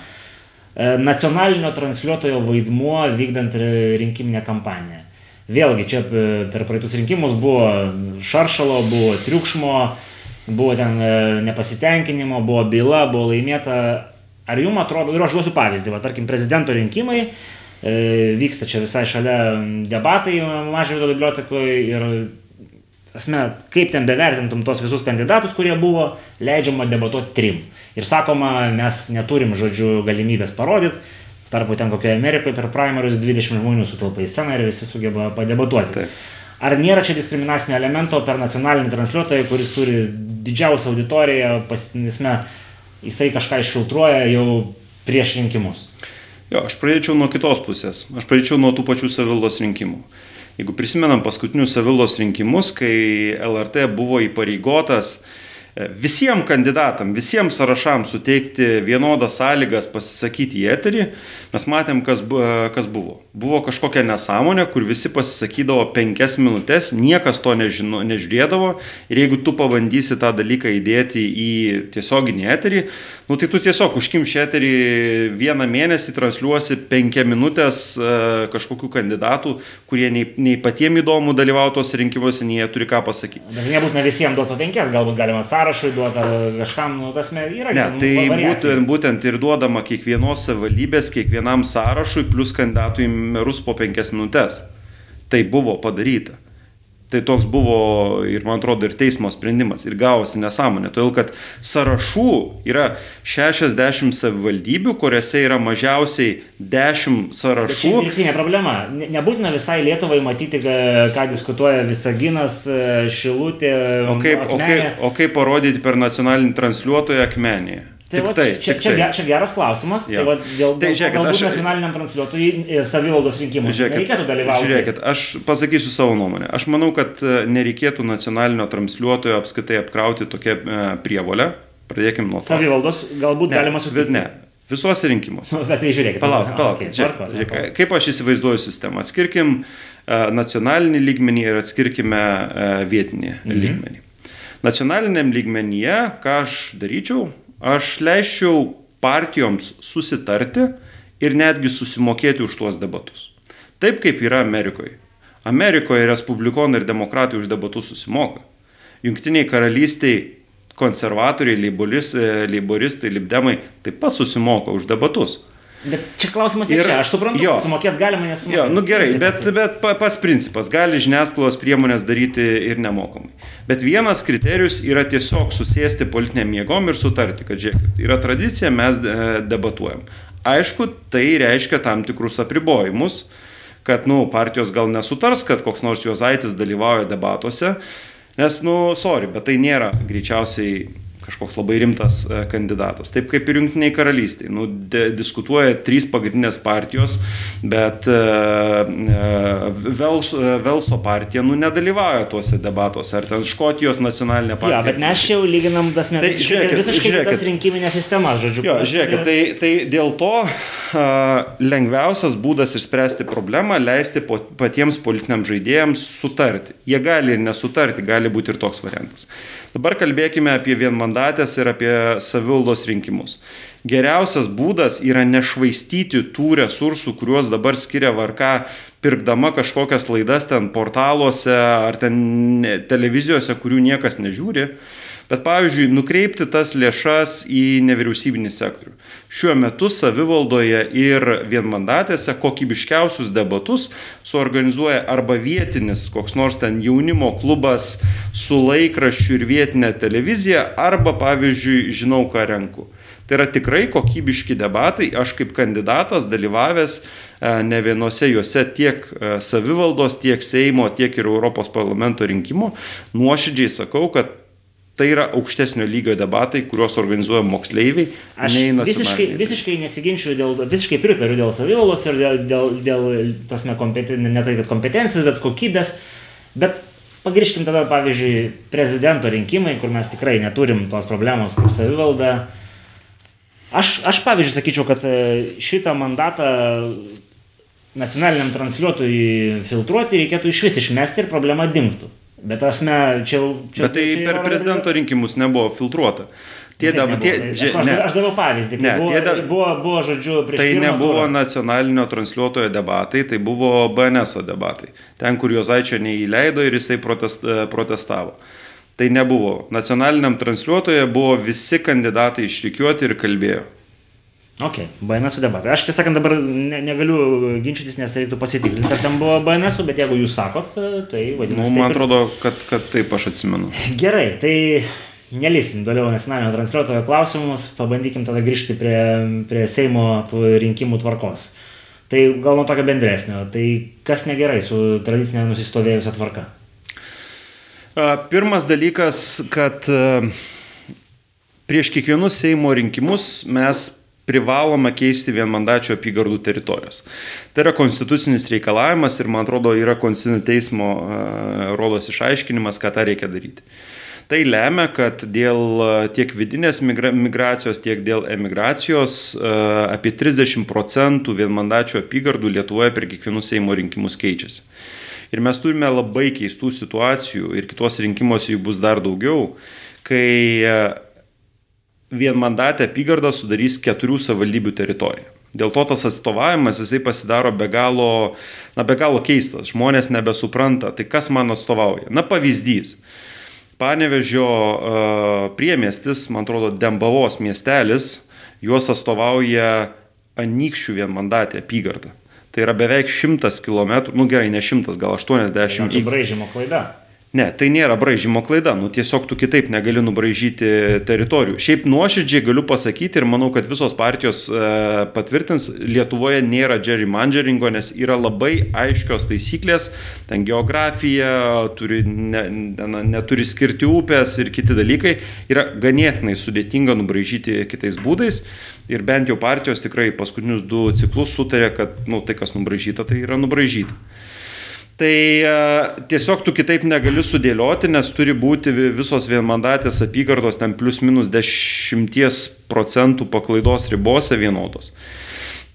Nacionalinio transliuotojo vaidmuo vykdant rinkiminę kampaniją. Vėlgi, čia per praeitus rinkimus buvo šaršalo, buvo triukšmo, buvo ten e, nepasitenkinimo, buvo byla, buvo laimėta. Ar jums atrodo, ir aš duosiu pavyzdį, va, tarkim, prezidento rinkimai, e, vyksta čia visai šalia debatai Mažvydo bibliotekoje ir, asme, kaip ten bevertintum tos visus kandidatus, kurie buvo, leidžiama debatuoti trim. Ir sakoma, mes neturim, žodžiu, galimybės parodyti, tarpu ten kokioje Amerikoje per primarius 20 žmonių sutalpa į sceną ir visi sugeba padebatuoti. Taip. Ar nėra čia diskriminacinio elemento per nacionalinį transliuotoją, kuris turi didžiausią auditoriją, pasisme, jisai kažką išfiltruoja jau prieš rinkimus? Jo, aš pradėčiau nuo kitos pusės. Aš pradėčiau nuo tų pačių savildos rinkimų. Jeigu prisimenam paskutinius savildos rinkimus, kai LRT buvo įpareigotas uh, visiems kandidatam, visiems sąrašams suteikti vienodas sąlygas pasisakyti į eterį, mes matėm, kas, kas buvo. Buvo kažkokia nesąmonė, kur visi pasisakydavo penkias minutės, niekas to nežino, nežiūrėdavo ir jeigu tu pabandysi tą dalyką įdėti į tiesioginį eterį, nu tai tu tiesiog užkimši eterį vieną mėnesį, transliuosi penkia minutės e, kažkokių kandidatų, kurie nei, nei patiems įdomu dalyvautos rinkimuose, nei jie turi ką pasakyti. Bet nebūtina visiems duoti penkias, galbūt galima sąrašą sąrašui duota kažkam, nu, tas yra. Ne, tai būtent, būtent ir duodama kiekvienos savivaldybės, kiekvienam sąrašui, plus kandidatų į merus po penkias minutės. Tai buvo padaryta. Tai toks buvo ir, man atrodo, ir teismo sprendimas. Ir gavosi nesąmonė. Todėl, kad sąrašų yra 60 savivaldybių, kuriuose yra mažiausiai 10 sąrašų. Tai dirbtinė problema. Nebūtina visai Lietuvai matyti, ką diskutuoja Visaginas, Šilutė. O kaip, o kaip, o kaip parodyti per nacionalinį transliuotoją akmenėje? Tai va, tai, čia, čia, tai. čia geras klausimas. Ja. Tai va, dėl, tai, žiūrėkit, galbūt aš, nacionaliniam transliuotojui e, savivaldos rinkimuose nereikėtų dalyvauti. Žiūrėkit, aš pasakysiu savo nuomonę. Aš manau, kad e, nereikėtų nacionalinio transliuotojo apskaitai apkrauti tokią e, prievolę. Pradėkime nuo to. Savivaldos galbūt ne, galima sutikti. Ne, Visuose rinkimuose. Bet tai žiūrėkit. Palauk, palauk. Okay, žiūrėk, žiūrėk, kaip aš įsivaizduoju sistemą. Atskirkim nacionalinį lygmenį ir atskirkime vietinį mhm. lygmenį. Nacionaliniam lygmenyje, ką aš daryčiau, aš leisčiau partijoms susitarti ir netgi susimokėti už tuos debatus. Taip kaip yra Amerikoje. Amerikoje respublikonai ir demokratai už debatus susimoka. Junktiniai karalystiai konservatoriai, leiboristai, libdemai taip pat susimoka už debatus. Bet čia klausimas ne ir, čia, aš suprantu, jo, sumokėti galima nesumokėti. Jo, nu gerai, bet, bet pats principas, gali žiniasklaidos priemonės daryti ir nemokamai. Bet vienas kriterijus yra tiesiog susėsti politiniam jėgom ir sutarti, kad žiūrėkit, yra tradicija, mes e, debatuojam. Aišku, tai reiškia tam tikrus apribojimus, kad, nu, partijos gal nesutars, kad koks nors Juozaitis dalyvauja debatuose, nes, nu, sorry, bet tai nėra greičiausiai kažkoks labai rimtas e, kandidatas. Taip kaip ir Junktiniai karalystiai. Nu, de, diskutuoja trys pagrindinės partijos, bet uh, Vels, Velso partija nu, nedalyvauja tuose debatuose. Ar ten Škotijos nacionalinė partija. Jo, bet mes čia jau lyginam tas tai, žiūrėkit, visiškai žiūrėkit, rinkiminė sistema, žodžiu. Jo, žiūrėkit, tai, tai dėl to uh, lengviausias būdas išspręsti problemą - leisti po, patiems politiniams žaidėjams sutarti. Jie gali ir nesutarti, gali būti ir toks variantas. Dabar kalbėkime apie vienmandatės ir apie savivaldos rinkimus. Geriausias būdas yra nešvaistyti tų resursų, kuriuos dabar skiria varka, pirkdama kažkokias laidas ten portaluose ar ten televizijose, kurių niekas nežiūri. Bet pavyzdžiui, nukreipti tas lėšas į nevyriausybinį sektorių. Šiuo metu savivaldoje ir vienmandatėse kokybiškiausius debatus suorganizuoja arba vietinis koks nors ten jaunimo klubas su laikraščiu ir vietinė televizija, arba pavyzdžiui, žinau ką renku. Tai yra tikrai kokybiški debatai, aš kaip kandidatas dalyvavęs e, ne vienose juose tiek e, savivaldos, tiek Seimo, tiek ir Europos parlamento rinkimų, nuoširdžiai sakau, kad Tai yra aukštesnio lygio debatai, kuriuos organizuoja moksleiviai. Aš visiškai, visiškai nesiginčiu, dėl, visiškai pritariu dėl savivalos ir dėl, dėl, dėl tasme, kompeten, ne tai, kad kompetencijos, bet kokybės. Bet Pagrįžkim tada, pavyzdžiui, prezidento rinkimai, kur mes tikrai neturim tos problemos kaip savivalda. Aš, aš pavyzdžiui, sakyčiau, kad e, šitą mandatą nacionaliniam transliuotojui filtruoti reikėtų iš vis išmesti ir problema dingtų. Bet asme, čia, čia... Bet tai čia per yra- prezidento rinkimus nebuvo filtruota. Tie Taip dab, nebuvo. tie, Tai aš, aš, ne, aš daviau pavyzdį, Ne, buvo, da- buvo, buvo, žodžiu, prieš tai nebuvo turą. nacionalinio transliuotojo debatai, tai buvo BNS debatai. Ten, kur Jozaičio neįleido ir jisai protest, protestavo. Tai nebuvo. Nacionaliniam transliuotoje buvo visi kandidatai išrikiuoti ir kalbėjo. Ok, BNS debatai. Aš tiesą sakant dabar ne, negaliu ginčytis, nes reiktų pasitikrinti, ar ten buvo BNS, bet jeigu jūs sakot, tai Nu, vadinasi. man taip atrodo, kad, kad taip aš atsimenu. Gerai, tai nelyskim toliau nacionalinio transliuotojo klausimus, pabandykim tada grįžti prie, prie Seimo rinkimų tvarkos. Tai gal nuo tokio bendresnio, tai kas negerai su tradicinė nusistovėjusia tvarka? Pirmas dalykas, kad a, prieš kiekvienus Seimo rinkimus mes privalome keisti vienmandačio apygardų teritorijos. Tai yra konstitucinis reikalavimas ir, man atrodo, yra konstitucinio teismo a, rodos išaiškinimas, ką tą reikia daryti. Tai lemia, kad dėl a, tiek vidinės migra migracijos, tiek dėl emigracijos a, apie 30 procentų vienmandačio apygardų Lietuvoje per kiekvienus Seimo rinkimus keičiasi. Ir mes turime labai keistų situacijų ir kitos rinkimuose jų bus dar daugiau, kai e, vienmandatę apygardą sudarys keturių savivaldybių teritorija. Dėl to tas atstovavimas jisai pasidaro be galo, na, be galo keistas. Žmonės nebesupranta, tai kas man atstovauja. Na, pavyzdys. Panevežio uh, priemestis, man atrodo, Dembavos miestelis, juos atstovauja Anykščių vienmandatė apygarda. Tai yra beveik 100 km, nu gerai, ne 100, gal 80 Čia iki braižymo klaida. Ne, tai nėra braižymo klaida, nu tiesiog tu kitaip negali nubraižyti teritorijų. Šiaip nuoširdžiai galiu pasakyti ir manau, kad visos partijos e, patvirtins, Lietuvoje nėra gerrymanderingo, nes yra labai aiškios taisyklės, ten geografija, turi, ne, ne, neturi skirti upės ir kiti dalykai, yra ganėtinai sudėtinga nubraižyti kitais būdais. Ir bent jau partijos tikrai paskutinius du ciklus sutarė, kad nu, tai, kas nubraižyta, tai yra nubraižyta. Tai e, tiesiog tu kitaip negali sudėlioti, nes turi būti vi- visos vienmandatės apygardos ten plus minus 10 procentų paklaidos ribose vienodos.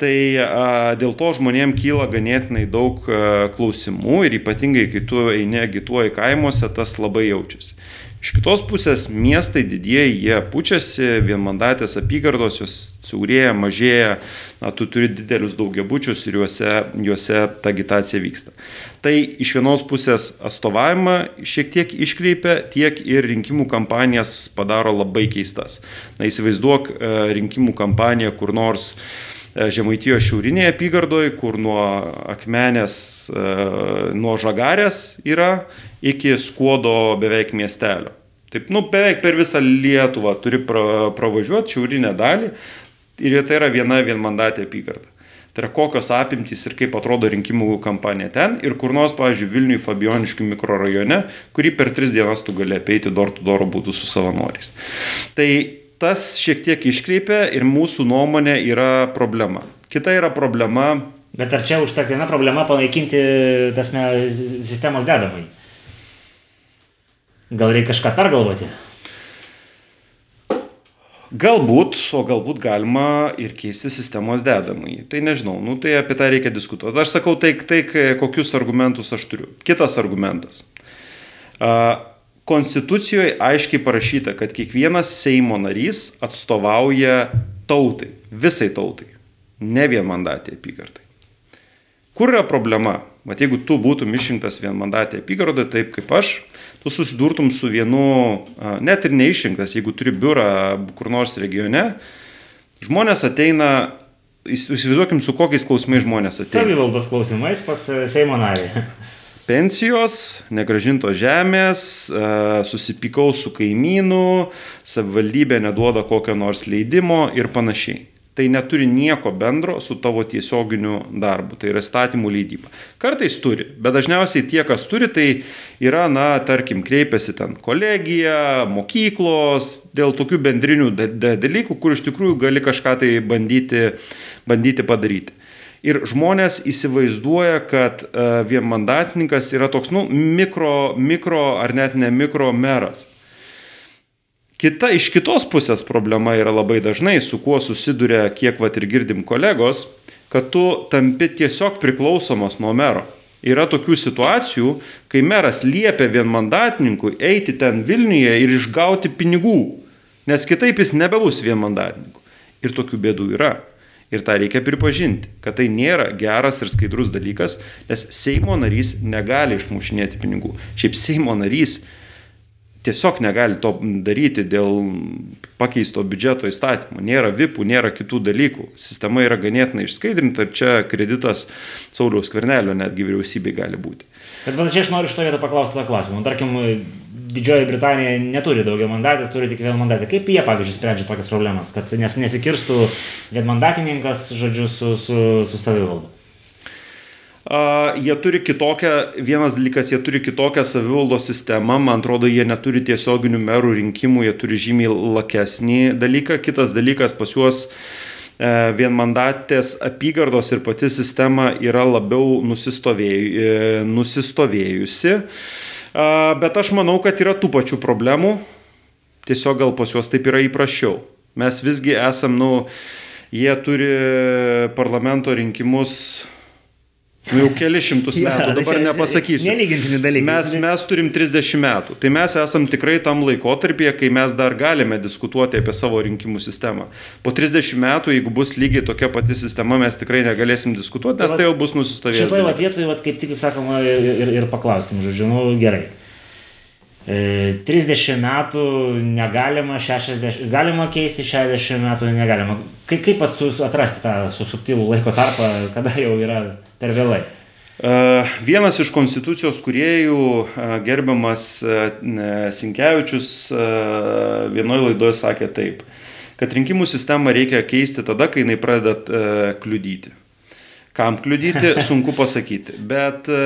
Tai a, dėl to žmonėm kyla ganėtinai daug a, klausimų ir ypatingai, kai tu eini agituoji kaimuose, tas labai jaučiasi. Iš kitos pusės miestai didieji, jie pučiasi, vienmandatės apygardos, jos siaurėja, mažėja, na, tu turi didelius daugiabučius ir juose, juose ta agitacija vyksta. Tai iš vienos pusės atstovavimą šiek tiek iškreipia, tiek ir rinkimų kampanijas padaro labai keistas. Na, įsivaizduok e, rinkimų kampaniją kur nors e, Žemaitijos šiaurinėje apygardoje, kur nuo akmenės, e, nuo žagarės yra iki skuodo beveik miestelio. Taip, nu, beveik per visą Lietuvą turi pra, pravažiuoti šiaurinę dalį ir tai yra viena vienmandatė apygarda. Tai yra kokios apimtys ir kaip atrodo rinkimų kampanija ten ir kur nors, pavyzdžiui, Vilniui Fabioniškių mikrorajone, kurį per tris dienas tu gali apeiti dor to doro būtų su savanoriais. Tai tas šiek tiek iškreipia ir mūsų nuomonė yra problema. Kita yra problema, Bet ar čia užtektina problema panaikinti tasme sistemos dedamai? Gal reikia kažką pergalvoti? Galbūt, o galbūt galima ir keisti sistemos dedamąjį. Tai nežinau, nu, tai apie tą reikia diskutuoti. Aš sakau tai, tai kokius argumentus aš turiu. Kitas argumentas. A, Konstitucijoje aiškiai parašyta, kad kiekvienas Seimo narys atstovauja tautai, visai tautai, ne vienmandatė apygardai. Kur yra problema? Mat jeigu tu būtum išrinktas vienmandatė apygardoje, taip kaip aš, tu susidurtum su vienu, net ir neišrinktas, jeigu turi biurą kur nors regione, žmonės ateina, įs- įsivaizduokim, su kokiais klausimais žmonės ateina. Savivaldos klausimais pas e, Seimo narį. Pensijos, negražintos žemės, e, susipykau su kaimynu, savivaldybė neduoda kokio nors leidimo ir panašiai. Tai neturi nieko bendro su tavo tiesioginiu darbu, tai yra statymų leidyba. Kartais turi, bet dažniausiai tie, kas turi, tai yra, na, tarkim, kreipiasi ten kolegija, mokyklos, dėl tokių bendrinių da- da- dalykų, kur iš tikrųjų gali kažką tai bandyti, bandyti padaryti. Ir žmonės įsivaizduoja, kad uh, vienmandatininkas yra toks, nu, mikro, mikro ar net ne mikro meras. Kita iš kitos pusės problema yra labai dažnai, su kuo susiduria, kiek vat ir girdim kolegos, kad tu tampi tiesiog priklausomas nuo mero. Yra tokių situacijų, kai meras liepia vienmandatininkui eiti ten Vilniuje ir išgauti pinigų, nes kitaip jis nebebus vienmandatininku. Ir tokių bėdų yra. Ir tą reikia pripažinti, kad tai nėra geras ir skaidrus dalykas, nes Seimo narys negali išmušinėti pinigų. Šiaip Seimo narys tiesiog negali to daryti dėl pakeisto biudžeto įstatymo. Nėra vipų, nėra kitų dalykų. Sistema yra ganėtinai išskaidrinta ir čia kreditas Sauliaus Kvernelio netgi vyriausybei gali būti. Bet va, čia aš noriu šito vietą paklausti tą klausimą. Tarkim, Didžioji Britanija neturi daugiau mandatės, turi tik vieną mandatą. Kaip jie, pavyzdžiui, sprendžia tokias problemas, kad nes, nesikirstų vienmandatininkas, žodžiu, su, su, su savivalda? Uh, jie turi kitokią, vienas dalykas, jie turi kitokią savivaldos sistemą, man atrodo, jie neturi tiesioginių merų rinkimų, jie turi žymiai lakesnį dalyką. Kitas dalykas, pas juos e, vienmandatės apygardos ir pati sistema yra labiau nusistovėju, e, nusistovėjusi. Uh, bet aš manau, kad yra tų pačių problemų, tiesiog gal pas juos taip yra įprasčiau. Mes visgi esam, nu, jie turi parlamento rinkimus Nu, jau keli šimtus metų, ja, dabar nepasakysiu. Nelygintini dalykai. Mes, mes turim 30 metų. Tai mes esam tikrai tam laikotarpyje, kai mes dar galime diskutuoti apie savo rinkimų sistemą. Po 30 metų, jeigu bus lygiai tokia pati sistema, mes tikrai negalėsim diskutuoti, nes tai, tai jau bus nusistovėjęs. Šitoje vietoje, kaip tik, kaip sakoma, ir, ir, ir paklauskim, žodžiu, nu gerai. 30 e, metų negalima, 60, galima keisti 60 metų negalima. Kaip, kaip atrasti tą subtilų laiko tarpą, kada jau yra per vėlai? Uh, vienas iš konstitucijos kuriejų, uh, gerbiamas uh, Sinkevičius, vienoje laidoje sakė taip, kad rinkimų sistemą reikia keisti tada, kai jinai pradeda kliudyti. Kam kliudyti, sunku pasakyti. Bet e,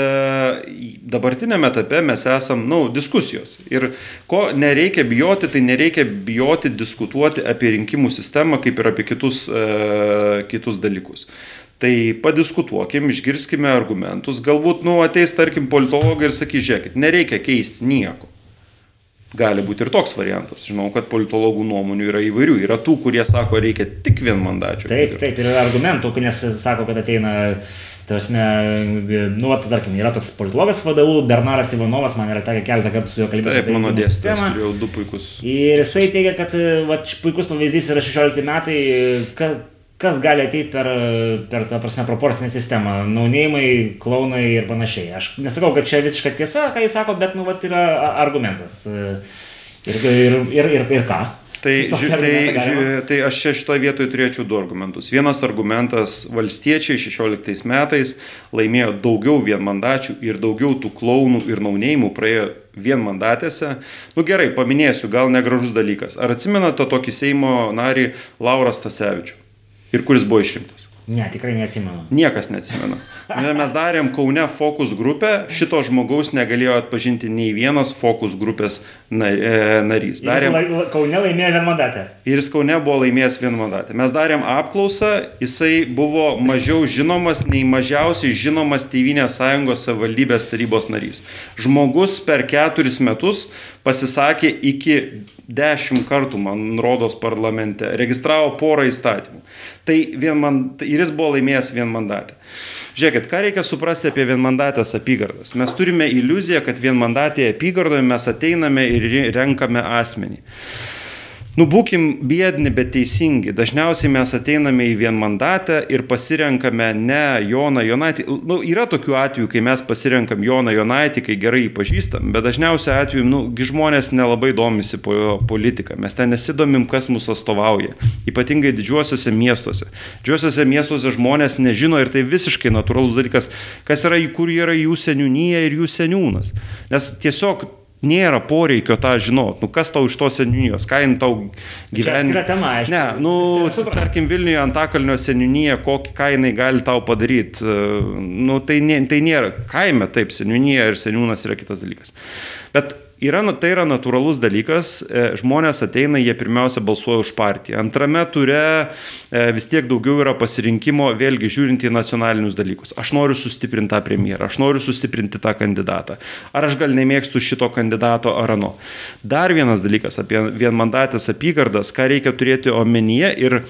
dabartinėme etape mes esam, na, nu, diskusijos. Ir ko nereikia bijoti, tai nereikia bijoti diskutuoti apie rinkimų sistemą kaip ir apie kitus, e, kitus dalykus. Tai padiskutuokim, išgirskime argumentus. Galbūt, nu, ateis, tarkim, politologai ir sakys, žiūrėkit, nereikia keisti nieko. Gali būti ir toks variantas. Žinau, kad politologų nuomonių yra įvairių. Yra tų, kurie sako, reikia tik vienmandačių. Taip, taip, ir yra argumentų, nes sako, kad ateina, tarsi, nu, va, tarkim, yra toks politologas vadovų, Bernaras Ivanovas, man yra tekę keletą kartų su juo kalbėti. Taip, mano dėstytojas, turėjau du puikus. Ir jisai teigia, kad va, puikus pavyzdys yra 16 metai, kad kas gali ateiti per, per tą prasme proporcinę sistemą, naunėjimai, klaunai ir panašiai. Aš nesakau, kad čia visiška tiesa, ką jis sako, bet, nu, vat yra argumentas. Ir, ir, ir, ir, ir ką? Tai, ži, tai, ži, tai aš čia šitoje vietoje turėčiau du argumentus. Vienas argumentas - valstiečiai 16 metais laimėjo daugiau vienmandačių ir daugiau tų klaunų ir naunėjimų praėjo vienmandatėse. Nu gerai, paminėsiu, gal negražus dalykas. Ar atsimenate tokį Seimo narį Laurą Stasevičių? Ir kuris buvo išrinktas? Ne, tikrai neatsimenu. Niekas neatsimena. Mes darėm Kaune fokus grupę, šito žmogaus negalėjo atpažinti nei vienas fokus grupės e, narys. Darėm... Jis Kaune laimėjo vienmandatę. Ir jis Kaune buvo laimėjęs vienmandatę. Mes darėm apklausą, jisai buvo mažiau žinomas nei mažiausiai žinomas Tevinės sąjungos savivaldybės tarybos narys. Žmogus per keturis metus pasisakė iki dešimt kartų, man rodos, parlamente, registravo porą įstatymų. Tai man, ir jis buvo laimėjęs vienmandatę. Žiūrėkit, ką reikia suprasti apie vienmandatės apygardas. Mes turime iliuziją, kad vienmandatėje apygardoje mes ateiname ir renkame asmenį. Nu, būkim biedni, bet teisingi. Dažniausiai mes ateiname į vienmandatę ir pasirenkame ne Joną Jonaitį. Nu, yra tokių atvejų, kai mes pasirenkam Joną Jonaitį, kai gerai jį pažįstam, bet dažniausiai atveju, nu, žmonės nelabai domisi po politiką. Mes ten nesidomim, kas mūsų atstovauja. Ypatingai didžiuosiuose miestuose. Didžiuosiuose miestuose žmonės nežino ir tai visiškai natūralus dalykas, kas yra, kur yra jų seniūnyje ir jų seniūnas. Nes tiesiog nėra poreikio tą žinot. Nu, kas tau iš tos seniūnijos, ką jin tau gyvena. tema, aišku. Ne, nu, tarkim, Vilniuje Antakalnio seniūnija, kokį jinai gali tau padaryti. Nu, tai, nė, tai nėra kaime, taip, seniūnija ir seniūnas yra kitas dalykas. Bet yra, tai yra natūralus dalykas, e, žmonės ateina, jie pirmiausia balsuoja už partiją. Antrame ture e, vis tiek daugiau yra pasirinkimo, vėlgi žiūrint į nacionalinius dalykus. Aš noriu sustiprinti tą premjerą, aš noriu sustiprinti tą kandidatą. Ar aš gal nemėgstu šito kandidato ar ano. Dar vienas dalykas apie vienmandatės apygardas, ką reikia turėti omenyje ir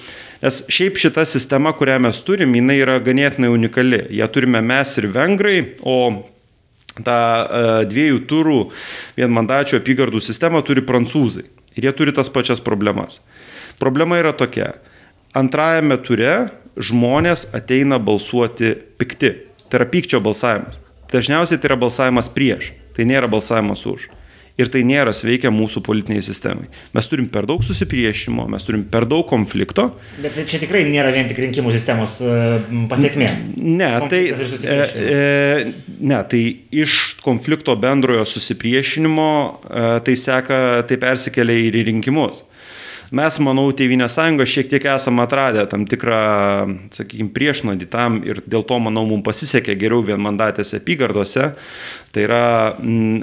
Nes šiaip šita sistema, kurią mes turim, jinai yra ganėtinai unikali. Ja turime mes ir vengrai, o tą e, dviejų turų vienmandačio apygardų sistemą turi prancūzai. Ir jie turi tas pačias problemas. Problema yra tokia. Antrajame ture žmonės ateina balsuoti pikti. Tai yra pykčio balsavimas. Dažniausiai tai yra balsavimas prieš. Tai nėra balsavimas už ir tai nėra sveikia mūsų politiniai sistemai. Mes turim per daug susipriešimo, mes turim per daug konflikto. Bet čia tikrai nėra vien tik rinkimų sistemos e, pasiekmė. Ne, tai, e, e, ne, tai iš konflikto bendrojo susipriešinimo e, tai seka, tai persikelia ir į rinkimus. Mes, manau, Tevinė sąjunga šiek tiek esame atradę tam tikrą, sakykime, priešnodį tam ir dėl to, manau, mums pasisekė geriau vienmandatėse apygardose. Tai yra m,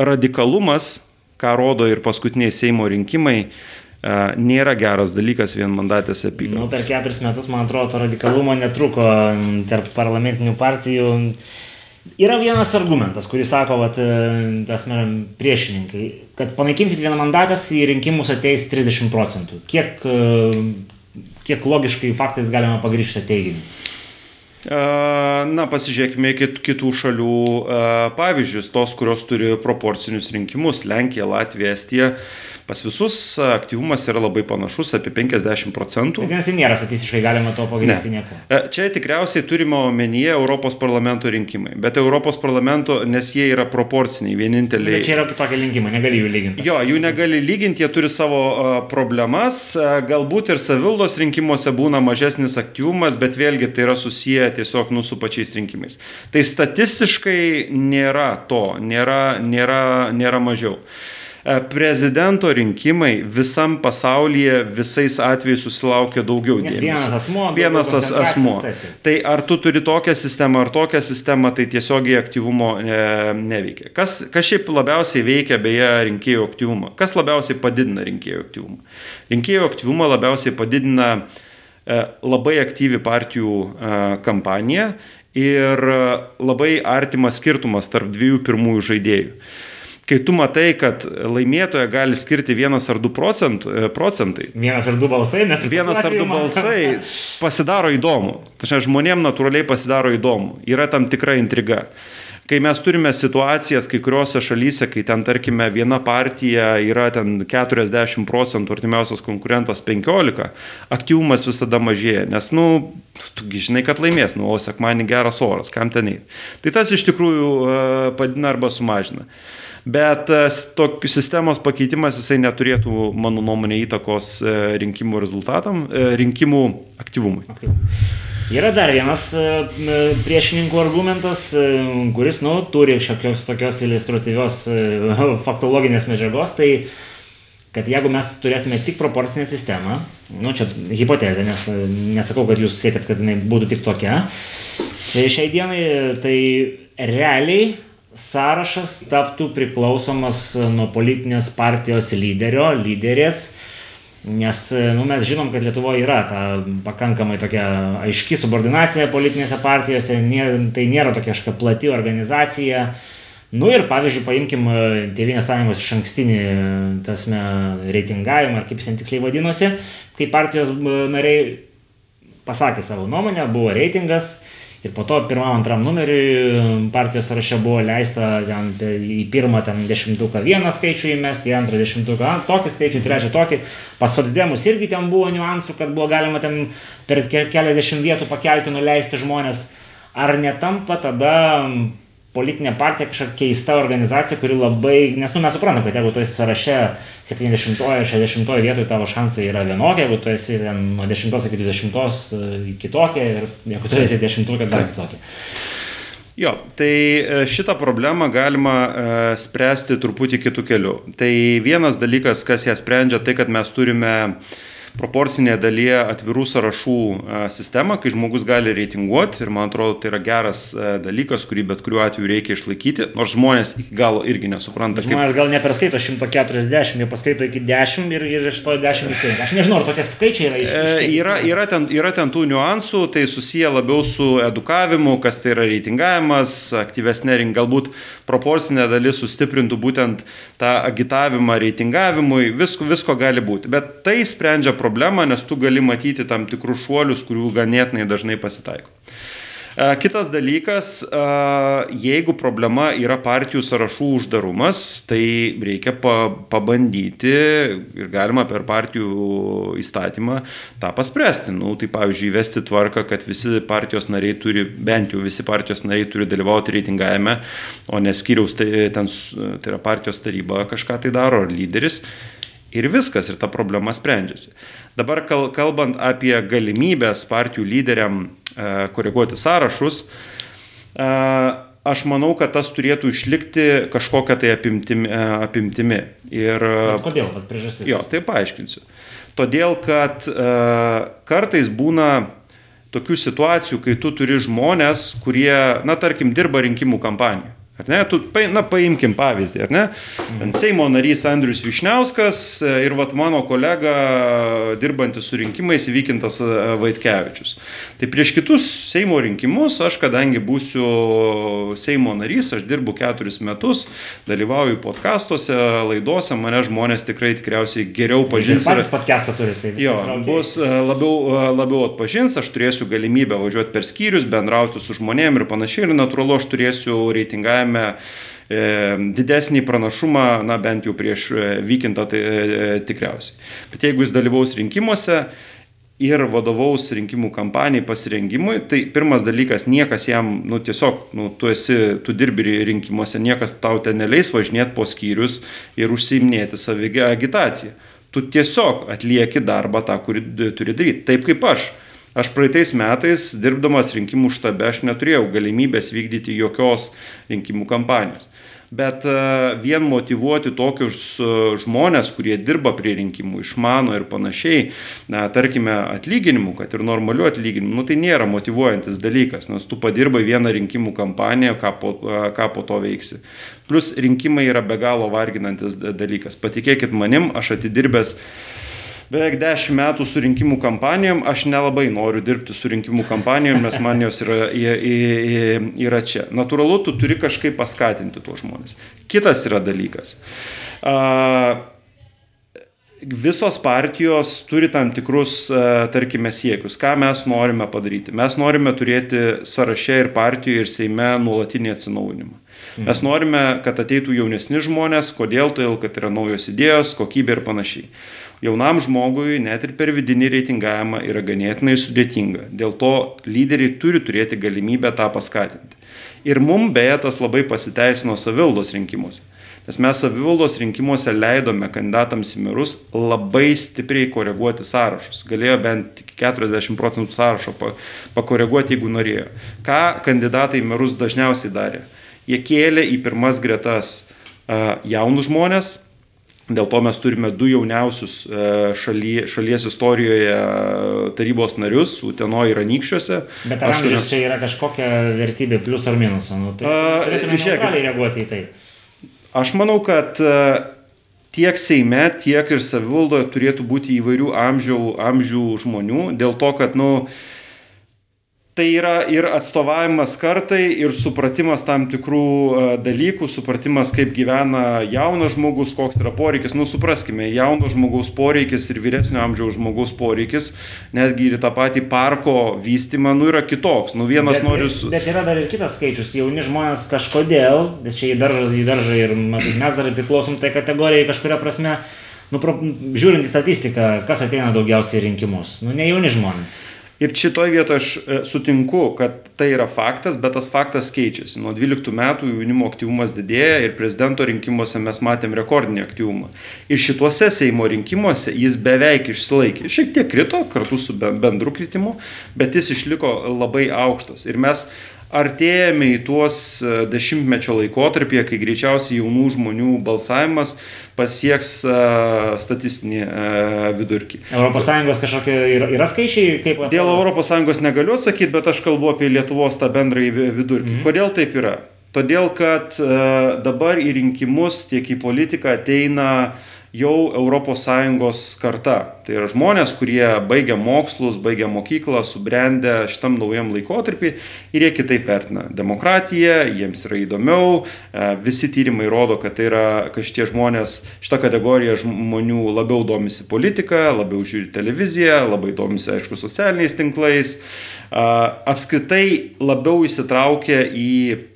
radikalumas, ką rodo ir paskutiniai Seimo rinkimai, e, nėra geras dalykas vienmandatėse apygardose. Nu, per keturis metus, man atrodo, radikalumo netruko tarp parlamentinių partijų. Yra vienas argumentas, kurį sako vat, e, tas priešininkai, kad panaikinsit vieną mandatęs į rinkimus ateis 30 procentų. Kiek, e, kiek logiškai faktais galima pagrįžti teiginį? Na, pasižiūrėkime kitų šalių pavyzdžius, tos, kurios turi proporcinius rinkimus - Lenkija, Latvija, Estija pas visus aktyvumas yra labai panašus, apie 50 procentų. Vadinasi, nėra statistiškai galima to pagrysti ne. nieko. E, čia tikriausiai turime omenyje Europos parlamento rinkimai, bet Europos parlamento, nes jie yra proporciniai, vieninteliai. Bet čia yra kitokie rinkimai, negali jų lyginti. Jo, jų negali lyginti, jie turi savo problemas, galbūt ir savildos rinkimuose būna mažesnis aktyvumas, bet vėlgi tai yra susiję tiesiog nu su pačiais rinkimais. Tai statistiškai nėra to, nėra, nėra, nėra mažiau. E, prezidento rinkimai visam pasaulyje visais atvejais susilaukia daugiau dėmesio. Vienas asmo. Vienas as, asmo. Taip. Tai ar tu turi tokią sistemą ar tokią sistemą, tai tiesiogiai aktyvumo e, neveikia. Kas, kas šiaip labiausiai veikia beje rinkėjų aktyvumą? Kas labiausiai padidina rinkėjų aktyvumą? Rinkėjų aktyvumą labiausiai padidina e, labai aktyvi partijų e, kampanija ir labai artimas skirtumas tarp dviejų pirmųjų žaidėjų kai tu matai, kad laimėtoje gali skirti vienas ar du procentų, e, procentai. Vienas ar du balsai, nes vienas ar du balsai pasidaro įdomu. Tačiau žmonėms natūraliai pasidaro įdomu. Yra tam tikra intriga. Kai mes turime situacijas kai kuriuose šalyse, kai ten, tarkime, viena partija yra ten 40 procentų, artimiausias konkurentas 15, aktyvumas visada mažėja, nes, nu, tu žinai, kad laimės, nu, o sekmanį geras oras, kam ten eiti. Tai tas iš tikrųjų uh, padina arba sumažina. Uh, Bet e, tokių sistemos pakeitimas jisai neturėtų, mano nuomonė, įtakos e, rinkimų rezultatam, e, rinkimų aktyvumui. Yra dar vienas priešininkų argumentas, kuris, nu, turi šiokios tokios iliustratyvios faktologinės medžiagos, tai kad jeigu mes turėtume tik proporcinę sistemą, nu, čia hipotezė, nes nesakau, kad jūs siekit, kad jinai būtų tik tokia, šiai dienai tai realiai sąrašas taptų priklausomas nuo politinės partijos lyderio, lyderės, nes nu, mes žinom, kad Lietuvoje yra ta pakankamai tokia aiški subordinacija politinėse partijose, tai nėra tokia kažkokia plati organizacija. Nu ir pavyzdžiui, paimkim e, Tėvynės sąjungos iš ankstinį, tasme, reitingavimą, ar kaip jis ten tiksliai vadinosi, kai partijos e, nariai pasakė savo nuomonę, buvo reitingas, Ir po to pirmam, antram numeriui partijos sąraše buvo leista ten, į pirmą ten dešimtuką vieną skaičių įmesti, į antrą dešimtuką tokį skaičių, trečią tokį. Pas socdemus irgi ten buvo niuansų, kad buvo galima ten per keliasdešimt vietų pakelti, nuleisti žmonės. Ar netampa tada politinė partija kažkokia keista organizacija, kuri labai, nes nu, mes suprantam, kad jeigu tu esi sąraše 70-oje, 60-oje vietoje tavo šansai yra vienokie, jeigu tu esi nuo 10 iki 20 e, kitokie ir jeigu tu esi 10 dar kitokie. Jo, tai e, šitą problemą galima uh, spręsti truputį kitų kelių. Tai vienas dalykas, kas ją sprendžia, tai kad mes turime uh, proporcinėje dalyje atvirų sąrašų sistemą, kai žmogus gali reitinguoti ir man atrodo tai yra geras dalykas, kurį bet kuriuo atveju reikia išlaikyti, nors žmonės iki galo irgi nesupranta. Žmonės kaip... gal neperskaito 140, jie paskaito iki 10 ir, ir iš to 10 vis tiek. Aš nežinau, ar tokie skaičiai yra iš tikrųjų. E, yra, yra, ten, yra ten tų niuansų, tai susiję labiau su edukavimu, kas tai yra reitingavimas, aktyvesnė rink, galbūt proporcinė dalis sustiprintų būtent tą agitavimą reitingavimui, visko, visko gali būti. Bet tai sprendžia problemą, nes tu gali matyti tam tikrus šuolius, kurių ganėtinai dažnai pasitaiko. Kitas dalykas, jeigu problema yra partijų sąrašų uždarumas, tai reikia pabandyti ir galima per partijų įstatymą tą paspręsti. Nu, tai pavyzdžiui, įvesti tvarką, kad visi partijos nariai turi, bent jau visi partijos nariai turi dalyvauti reitingavime, o neskiriaus tai, ten, tai yra partijos taryba kažką tai daro, ar lyderis. Ir viskas, ir ta problema sprendžiasi. Dabar kalbant apie galimybės partijų lyderiam E, koreguoti sąrašus. E, aš manau, kad tas turėtų išlikti kažkokią tai apimtimi. E, apimtimi. Ir, Bet kodėl? Vat priežastis. Jo, tai paaiškinsiu. Todėl, kad kartais būna tokių situacijų, kai tu turi žmonės, kurie, na, tarkim, dirba rinkimų kampaniją. Ar ne? Tu, na, paimkim pavyzdį, ar ne? Ten Seimo narys Andrius Višniauskas e, ir vat mano kolega dirbantis su rinkimais įvykintas e, Vaitkevičius. Tai prieš kitus Seimo rinkimus aš, kadangi būsiu Seimo narys, aš dirbu keturis metus, dalyvauju podkastuose, laidose, mane žmonės tikrai tikriausiai geriau pažins. Ir pats podcastą turite. Tai jo, bus e, labiau, labiau atpažins, aš turėsiu galimybę važiuoti per skyrius, bendrauti su žmonėmis ir panašiai. Ir natūralu, aš turėsiu reitingavimą turėjome e, didesnį pranašumą, na bent jau prieš e, Vykintą tai e, tikriausiai. Bet jeigu jis dalyvaus rinkimuose ir vadovaus rinkimų kampanijai pasirengimui, tai pirmas dalykas, niekas jam, nu tiesiog, nu, tu esi, tu dirbi rinkimuose, niekas tau ten neleis važinėti po skyrius ir užsiimnėti savigę agitaciją. Tu tiesiog atlieki darbą tą, kurį turi daryti. Taip kaip aš. Aš praeitais metais, dirbdamas rinkimų štabe, aš neturėjau galimybės vykdyti jokios rinkimų kampanijos. Bet e, vien motivuoti tokius e, žmonės, kurie dirba prie rinkimų, išmano ir panašiai, na, tarkime, atlyginimų, kad ir normalių atlyginimų, nu, tai nėra motivuojantis dalykas, nes tu padirbai vieną rinkimų kampaniją, ką po, e, ką po to veiksi. Plus rinkimai yra be galo varginantis dalykas. Patikėkit manim, aš atidirbęs beveik dešimt metų su rinkimų kampanijom, aš nelabai noriu dirbti su rinkimų kampanijom, nes man jos yra, yra čia. Natūralu, tu turi kažkaip paskatinti tuos žmonės. Kitas yra dalykas. A, visos partijos turi tam tikrus, tarkime, siekius. Ką mes norime padaryti? Mes norime turėti sąraše ir partijų, ir Seime nuolatinį atsinaujinimą. Mhm. Mes norime, kad ateitų jaunesni žmonės, kodėl, todėl, kad yra naujos idėjos, kokybė ir panašiai jaunam žmogui net ir per vidinį reitingavimą yra ganėtinai sudėtinga. Dėl to lyderiai turi turėti galimybę tą paskatinti. Ir mum beje tas labai pasiteisino savivaldos rinkimuose. Nes mes savivaldos rinkimuose leidome kandidatams į merus labai stipriai koreguoti sąrašus. Galėjo bent 40 procentų sąrašo pakoreguoti, jeigu norėjo. Ką kandidatai į merus dažniausiai darė? Jie kėlė į pirmas gretas jaunus žmonės, Dėl to mes turime du jauniausius e, šaly, šalies istorijoje tarybos narius, Uteno ir Anykščiuose. Bet ar amžius čia yra kažkokia vertybė, plus ar minus? Nu, tai turėtume neutraliai reaguoti į tai. Aš manau, kad e, tiek Seime, tiek ir savivaldoje turėtų būti įvairių amžių, amžių žmonių, dėl to, kad, na, nu, tai yra ir atstovavimas kartai, ir supratimas tam tikrų e, dalykų, supratimas, kaip gyvena jaunas žmogus, koks yra poreikis. Nu, supraskime, jauno žmogaus poreikis ir vyresnio amžiaus žmogaus poreikis, netgi ir tą patį parko vystimą, nu, yra kitoks. Nu, vienas bet, nori... Bet yra dar ir kitas skaičius. Jauni žmonės kažkodėl, čia į daržą, į daržą ir matyt, mes dar priklausom tai kategorijai kažkuria prasme, nu, pro, žiūrint į statistiką, kas ateina daugiausiai rinkimus. Nu, ne jauni žmonės. Ir šitoje vietoje aš e, sutinku, kad tai yra faktas, bet tas faktas keičiasi. Nuo 12 metų jaunimo aktyvumas didėja ir prezidento rinkimuose mes matėm rekordinį aktyvumą. Ir šituose Seimo rinkimuose jis beveik išsilaikė. Šiek tiek krito kartu su bendru kritimu, bet jis išliko labai aukštas. Ir mes artėjame į tuos e, dešimtmečio laikotarpį, kai greičiausiai jaunų žmonių balsavimas pasieks uh, statistinį uh, vidurkį. ES kažkokie yra, yra skaičiai, kaip... Dėl ES negaliu atsakyti, bet aš kalbu apie Lietuvos tą bendrąjį vidurkį. Mhm. Kodėl taip yra? Todėl, kad uh, dabar į rinkimus tiek į politiką ateina jau ES karta. Tai yra žmonės, kurie baigia mokslus, baigia mokyklą, subrendę šitam naujam laikotarpį ir jie kitaip vertina demokratiją, jiems yra įdomiau, e, visi tyrimai rodo, kad tai yra, kad šitie žmonės, šita kategorija žmonių labiau domisi politika, labiau žiūri televiziją, labai domisi, aišku, socialiniais tinklais, apskritai labiau įsitraukia į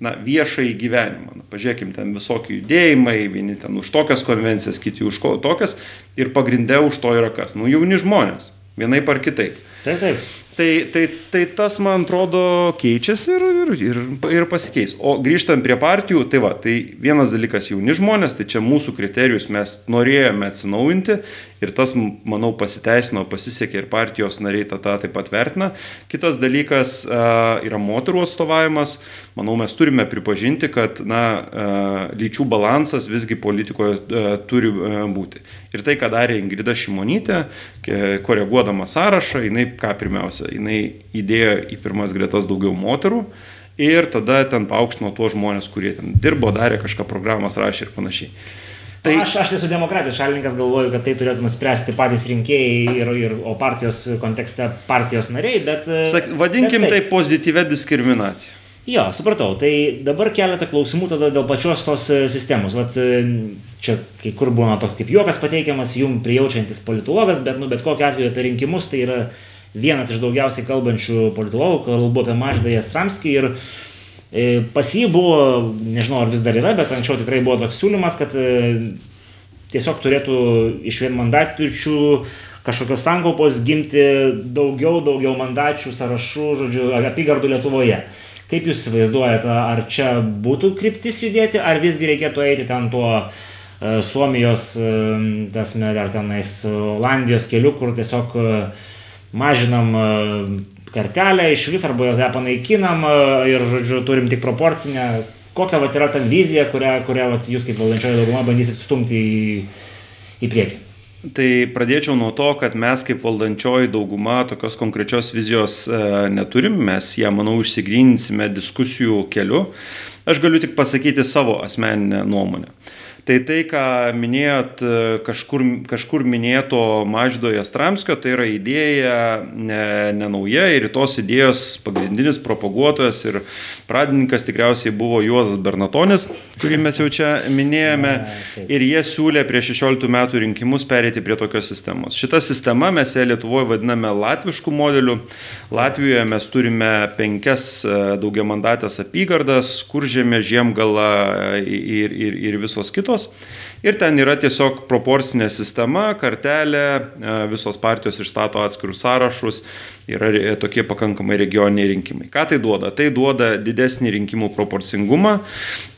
na, viešąjį gyvenimą. Na, pažiūrėkim, ten visokie judėjimai, vieni ten už tokias konvencijas, kiti už tokias ir pagrindė už to yra kas? Nu, jauni žmonės, vienaip ar kitaip. Taip, taip. Tai, tai, tai tas, man atrodo, keičiasi ir, ir, ir, ir pasikeis. O grįžtant prie partijų, tai va, tai vienas dalykas jauni žmonės, tai čia mūsų kriterijus mes norėjome atsinaujinti ir tas, manau, pasiteisino, pasisekė ir partijos nariai tą, tą taip pat vertina. Kitas dalykas a, yra moterų atstovavimas. Manau, mes turime pripažinti, kad na, a, lyčių balansas visgi politikoje a, turi a, būti. Ir tai, ką darė Ingrida Šimonytė, koreguodama sąrašą, jinai ką pirmiausia jinai įdėjo į pirmas gretas daugiau moterų ir tada ten paaukštino tuos žmonės, kurie ten dirbo, darė kažką programas, rašė ir panašiai. Tai... Aš, aš esu demokratijos šalininkas, galvoju, kad tai turėtų nuspręsti patys rinkėjai, ir, ir, o partijos kontekste partijos nariai, bet... Sak, vadinkim bet tai, tai pozityvę diskriminaciją. Jo, supratau. Tai dabar keletą klausimų tada dėl pačios tos e, sistemos. Vat e, čia kai kur būna toks kaip juokas pateikiamas, jum prijaučiantis politologas, bet, nu, bet kokiu atveju apie rinkimus tai yra vienas iš daugiausiai kalbančių politologų, kalbu apie Maždą Jastramskį ir e, pas jį buvo, nežinau ar vis dar yra, bet anksčiau tikrai buvo toks siūlymas, kad e, tiesiog turėtų iš vienmandatyčių kažkokios sankaupos gimti daugiau, daugiau mandačių, sąrašų, žodžiu, apygardų Lietuvoje. Kaip Jūs įsivaizduojate, ar čia būtų kryptis judėti, ar visgi reikėtų eiti ten tuo uh, Suomijos, tasme, ar tenais Olandijos keliu, kur tiesiog uh, mažinam e, kartelę iš vis arba ją panaikinam e, ir, žodžiu, turim tik proporcinę. Kokia vat, yra ta vizija, kurią, kurią vat, jūs kaip valdančioji dauguma bandysit stumti į, į priekį? Tai pradėčiau nuo to, kad mes kaip valdančioji dauguma tokios konkrečios vizijos e, neturim, mes ją, manau, išsigryninsime diskusijų keliu. Aš galiu tik pasakyti savo asmeninę nuomonę. E, Tai tai, ką minėjot, e, kažkur, kažkur minėto Maždo Jastramskio, tai yra idėja ne, ne ir tos idėjos pagrindinis propaguotojas ir pradininkas tikriausiai buvo Juozas Bernatonis, kurį mes jau čia minėjome. Ir jie siūlė prieš 16 metų rinkimus perėti prie tokios sistemos. Šita sistema mes ją Lietuvoje vadiname latviškų modeliu. Latvijoje mes turime penkias e, daugiamandatės apygardas, kur žemė, žiemgala ir, ir, ir visos kitos vietos. Ir ten yra tiesiog proporcinė sistema, kartelė, e, visos partijos išstato atskirus sąrašus, yra tokie pakankamai regioniniai rinkimai. Ką tai duoda? Tai duoda didesnį rinkimų proporcingumą,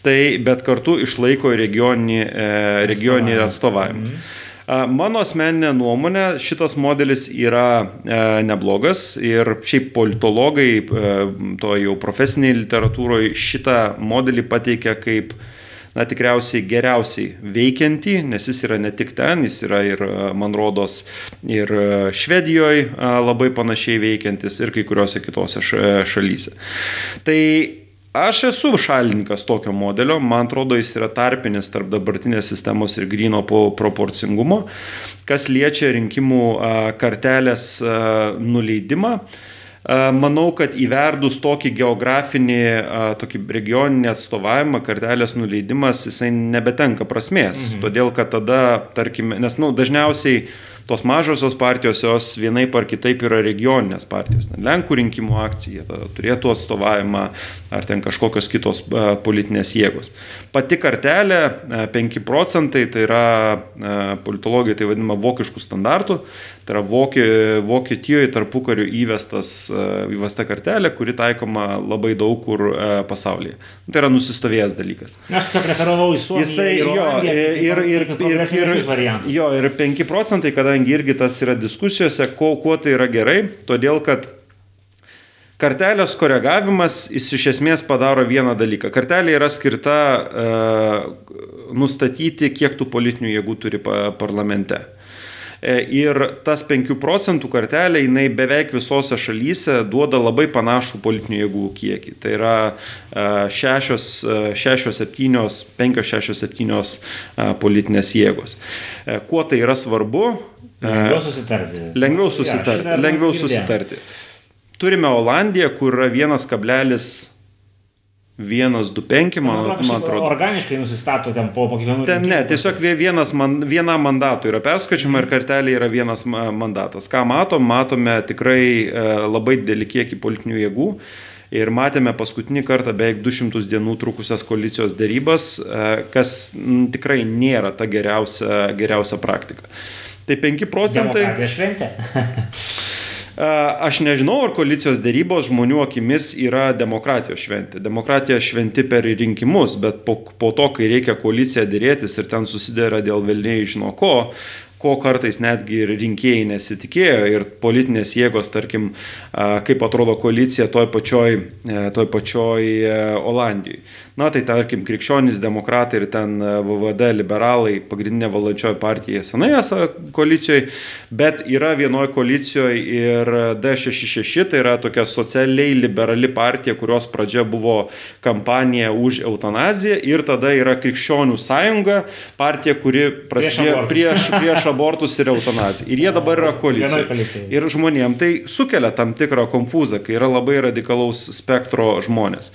tai bet kartu išlaiko regioninį, e, regioninį atstovavimą. Mhm. Mano asmeninė nuomonė, šitas modelis yra e, neblogas ir šiaip politologai, e, to jau profesiniai literatūroje šitą modelį pateikia kaip na, tikriausiai geriausiai veikiantį, nes jis yra ne tik ten, jis yra ir, man rodos, ir Švedijoje labai panašiai veikiantis ir kai kuriuose kitose šalyse. Tai Aš esu šalininkas tokio modelio, man atrodo, jis yra tarpinis tarp dabartinės sistemos ir grino proporcingumo, kas liečia rinkimų kartelės nuleidimą. Manau, kad įverdus tokį geografinį, tokį regioninį atstovavimą, kartelės nuleidimas, jisai nebetenka prasmės. Mhm. Todėl, kad tada, tarkime, nes, nu, dažniausiai tos mažosios partijos, jos vienaip ar kitaip yra regioninės partijos. Lenkų rinkimų akcija turėtų atstovavimą ar ten kažkokios kitos politinės jėgos. Pati kartelė 5 procentai, tai yra politologija tai vadinama vokiškų standartų, tai yra Vokietijoje tarpu kariu įvestas, įvesta kartelė, kuri taikoma labai daug kur pasaulyje. Tai yra nusistovėjęs dalykas. Aš tiesiog referavau į Suomiją. Jisai, jo, ir, ir, ir, ir, jo, ir 5 procentai, kada kadangi irgi tas yra diskusijose, kuo, kuo tai yra gerai, todėl kad Kartelės koregavimas jis iš esmės padaro vieną dalyką. Kartelė yra skirta uh, nustatyti, kiek tų politinių jėgų turi pa parlamente. E, ir tas 5 procentų kartelė, jinai beveik visose šalyse duoda labai panašų politinių jėgų kiekį. Tai yra 6, 6 7, 5, 6, 7 politinės jėgos. E, kuo tai yra svarbu? Lengviau susitarti. Lengviau susitarti. Ja, lengviau susitarti. Turime Olandiją, kur yra 1,1 125, man, man, man atrodo. Organiškai nusistato ten po, kiekvienų. Ten ne, tiesiog vienas man, vienam mandatui yra perskačiama ir kartelė yra vienas mandatas. Ką matom, matome tikrai e, labai didelį kiekį politinių jėgų. Ir matėme paskutinį kartą beveik 200 dienų trukusias koalicijos dėrybas, e, kas tikrai nėra ta geriausia, geriausia praktika. Tai 5 procentai. Demokratija šventė. Aš nežinau, ar koalicijos dėrybos žmonių akimis yra demokratijos šventė. Demokratija šventi per rinkimus, bet po, po to, kai reikia koaliciją dėrėtis ir ten susidėra dėl velniai žino ko, ko kartais netgi ir rinkėjai nesitikėjo ir politinės jėgos, tarkim, kaip atrodo koalicija toj pačioj, e, toj pačioj e, Olandijoje. Na tai tarkim, krikščionys demokratai ir ten e, VVD liberalai, pagrindinė valdančioji partija senai esą koalicijoje, bet yra vienoje koalicijoje ir D66, tai yra tokia socialiai liberali partija, kurios pradžia buvo kampanija už eutanaziją ir tada yra krikščionių sąjunga, partija, kuri prasidėjo prieš, prieš, prieš abortus ir eutanaziją. Ir jie dabar yra koalicijoje. Ir žmonėm tai sukelia tam tikrą konfuzą, kai yra labai radikalaus spektro žmonės.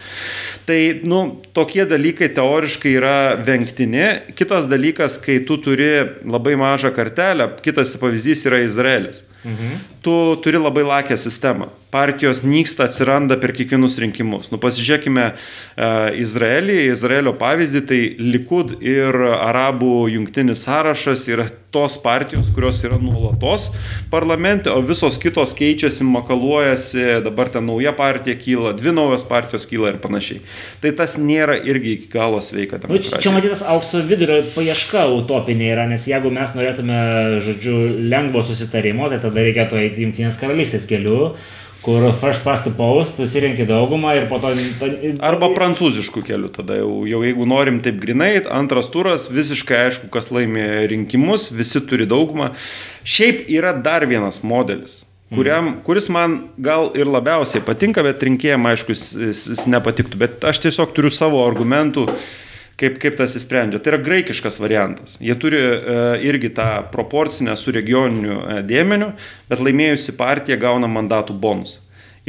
Tai, nu, tokie dalykai teoriškai yra vengtini. Kitas dalykas, kai tu turi labai mažą kartelę, kitas pavyzdys yra Izraelis. Mhm. Tu turi labai lakę sistemą. Partijos nyksta, atsiranda per kiekvienus rinkimus. Nu, pasižiūrėkime uh, Izraelį, Izraelio pavyzdį, tai Likud ir Arabų jungtinis sąrašas yra tos partijos, kurios yra nuolatos parlamente, o visos kitos keičiasi, makaluojasi, dabar ten nauja partija kyla, dvi naujos partijos kyla ir panašiai. Tai tas nėra irgi iki galo sveika. Nu, čia matytas aukso vidurio paieška utopinė yra, nes jeigu mes norėtume, žodžiu, lengvo susitarimo, tai tada reikėtų eiti Junktinės karalystės keliu kur first past the post, susirinkti daugumą ir po to... Arba prancūziškų kelių tada jau, jau jeigu norim taip grinai, antras turas, visiškai aišku, kas laimė rinkimus, visi turi daugumą. Šiaip yra dar vienas modelis, kuriam, kuris man gal ir labiausiai patinka, bet rinkėjams aišku, jis, jis nepatiktų, bet aš tiesiog turiu savo argumentų kaip, kaip tas įsprendžia. Tai yra graikiškas variantas. Jie turi e, irgi tą proporcinę su regioniniu e, dėmeniu, bet laimėjusi partija gauna mandatų bonus.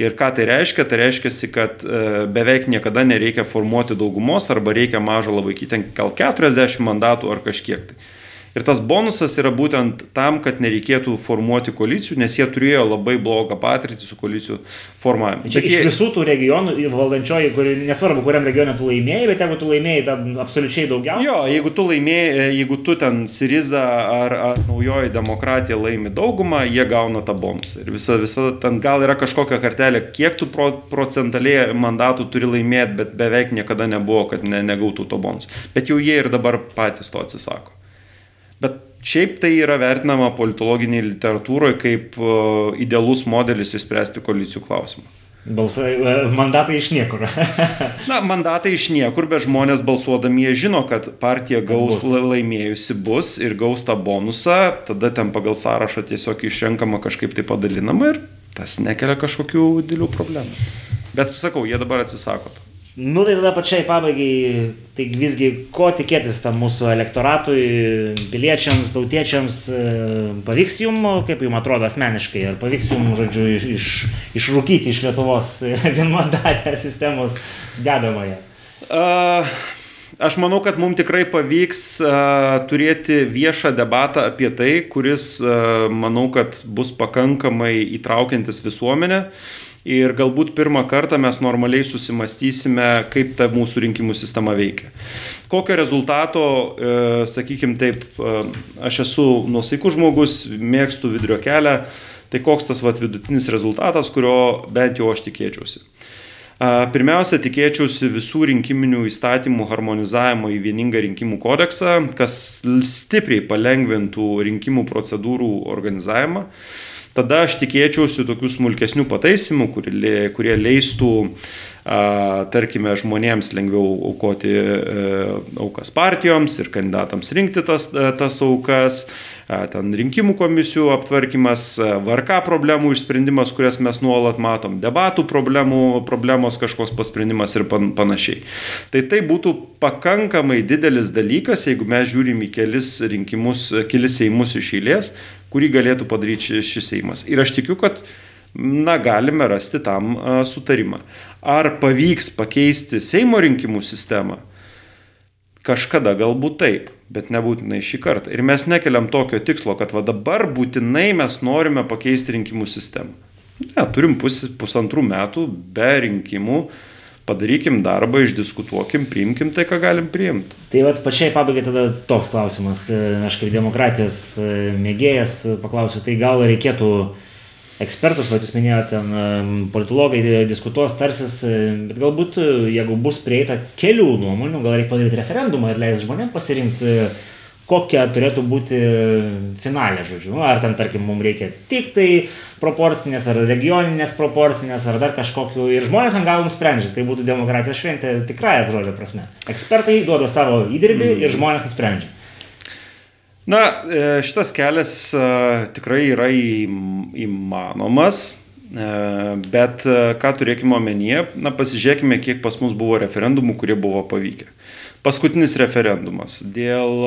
Ir ką tai reiškia? Tai reiškia, kad e, beveik niekada nereikia formuoti daugumos arba reikia mažo labai, ten gal 40 mandatų ar kažkiek. Tai. Ir tas bonusas yra būtent tam, kad nereikėtų formuoti koalicijų, nes jie turėjo labai blogą patirtį su koalicijų formavimu. Čia jie... iš visų tų regionų valdančioji, kuri, nesvarbu, kuriam regione tu laimėjai, bet jeigu tu laimėjai, tad absoliučiai daugiausiai. Jo, jeigu tu laimėjai, jeigu tu ten Siriza ar, ar naujoji demokratija laimi daugumą, jie gauna tą bonusą. Ir visa, visa ten gal yra kažkokia kartelė, kiek tu pro, procentaliai mandatų turi laimėti, bet beveik niekada nebuvo, kad ne, negautų to bonusą. Bet jau jie ir dabar patys to atsisako. Bet šiaip tai yra vertinama politologiniai literatūroje kaip e, idealus modelis įspręsti koalicijų klausimą. Balsai, e, mandatai iš niekur. Na, mandatai iš niekur, bet žmonės balsuodami jie žino, kad partija gaus bus. laimėjusi bus ir gaus tą bonusą, tada ten pagal sąrašą tiesiog išrenkama kažkaip tai padalinama ir tas nekelia kažkokių didelių problemų. Bet sakau, jie dabar atsisako. Nu tai tada pačiai pabaigai, tai visgi ko tikėtis tam mūsų elektoratui, piliečiams, tautiečiams, e, pavyks jums, kaip jums atrodo asmeniškai, ar pavyks jums, žodžiu, iš, iš, išrūkyti iš Lietuvos vienmandatę sistemos dedamąją? Uh, aš manau, kad mums tikrai pavyks uh, turėti viešą debatą apie tai, kuris, uh, manau, kad bus pakankamai įtraukiantis visuomenę. Uh, ir galbūt pirmą kartą mes normaliai susimastysime, kaip ta mūsų rinkimų sistema veikia. Kokio rezultato, e, sakykime taip, e, aš esu nusaikus žmogus, mėgstu vidurio kelią, tai koks tas vat, vidutinis rezultatas, kurio bent jau aš tikėčiausi. Pirmiausia, tikėčiausi visų rinkiminių įstatymų harmonizavimo į vieningą rinkimų kodeksą, kas stipriai palengvintų rinkimų procedūrų organizavimą. Tada aš tikėčiausi tokių smulkesnių pataisimų, kurie, kurie leistų a, tarkime, žmonėms lengviau aukoti e, aukas partijoms ir kandidatams rinkti tas, e, tas aukas, a, ten rinkimų komisijų aptvarkymas, a, VRK problemų išsprendimas, kurias mes nuolat matom, debatų problemų, problemos kažkoks pasprendimas ir pan, panašiai. Tai tai būtų pakankamai didelis dalykas, jeigu mes žiūrim į kelis rinkimus, kelis seimus iš eilės, kurį galėtų padaryti šis seimas. Ir aš tikiu, kad na, galime rasti tam sutarimą. Ar pavyks pakeisti Seimo rinkimų sistemą? Kažkada galbūt taip, bet nebūtinai šį kartą. Ir mes nekeliam tokio tikslo, kad va dabar būtinai mes norime pakeisti rinkimų sistemą. Ne, turim pus, pusantrų metų be rinkimų, padarykim darbą, išdiskutuokim, priimkim tai, ką galim priimti. Tai va pačiai pabaigai tada toks klausimas. Aš kaip demokratijos mėgėjas paklausiu, tai gal reikėtų ekspertus, va jūs minėjote, politologai diskutuos, tarsis, e, bet galbūt e, jeigu bus prieita kelių nuomonių, gal reikia padaryti referendumą ir leisti žmonėms pasirinkti, kokia turėtų būti finalė, žodžiu. Ar ten, tarkim, mums reikia tik tai proporcinės, ar regioninės proporcinės, ar dar kažkokiu. Ir žmonės ant galo nusprendžia, tai būtų demokratijos šventė tikrąją žodžio prasme. Ekspertai duoda savo įdirbį mm. ir žmonės nusprendžia. Na, e, šitas kelias e, tikrai yra įmanomas, e, bet ką turėkime omenyje, na, pasižiūrėkime, kiek pas mus buvo referendumų, kurie buvo pavykę paskutinis referendumas dėl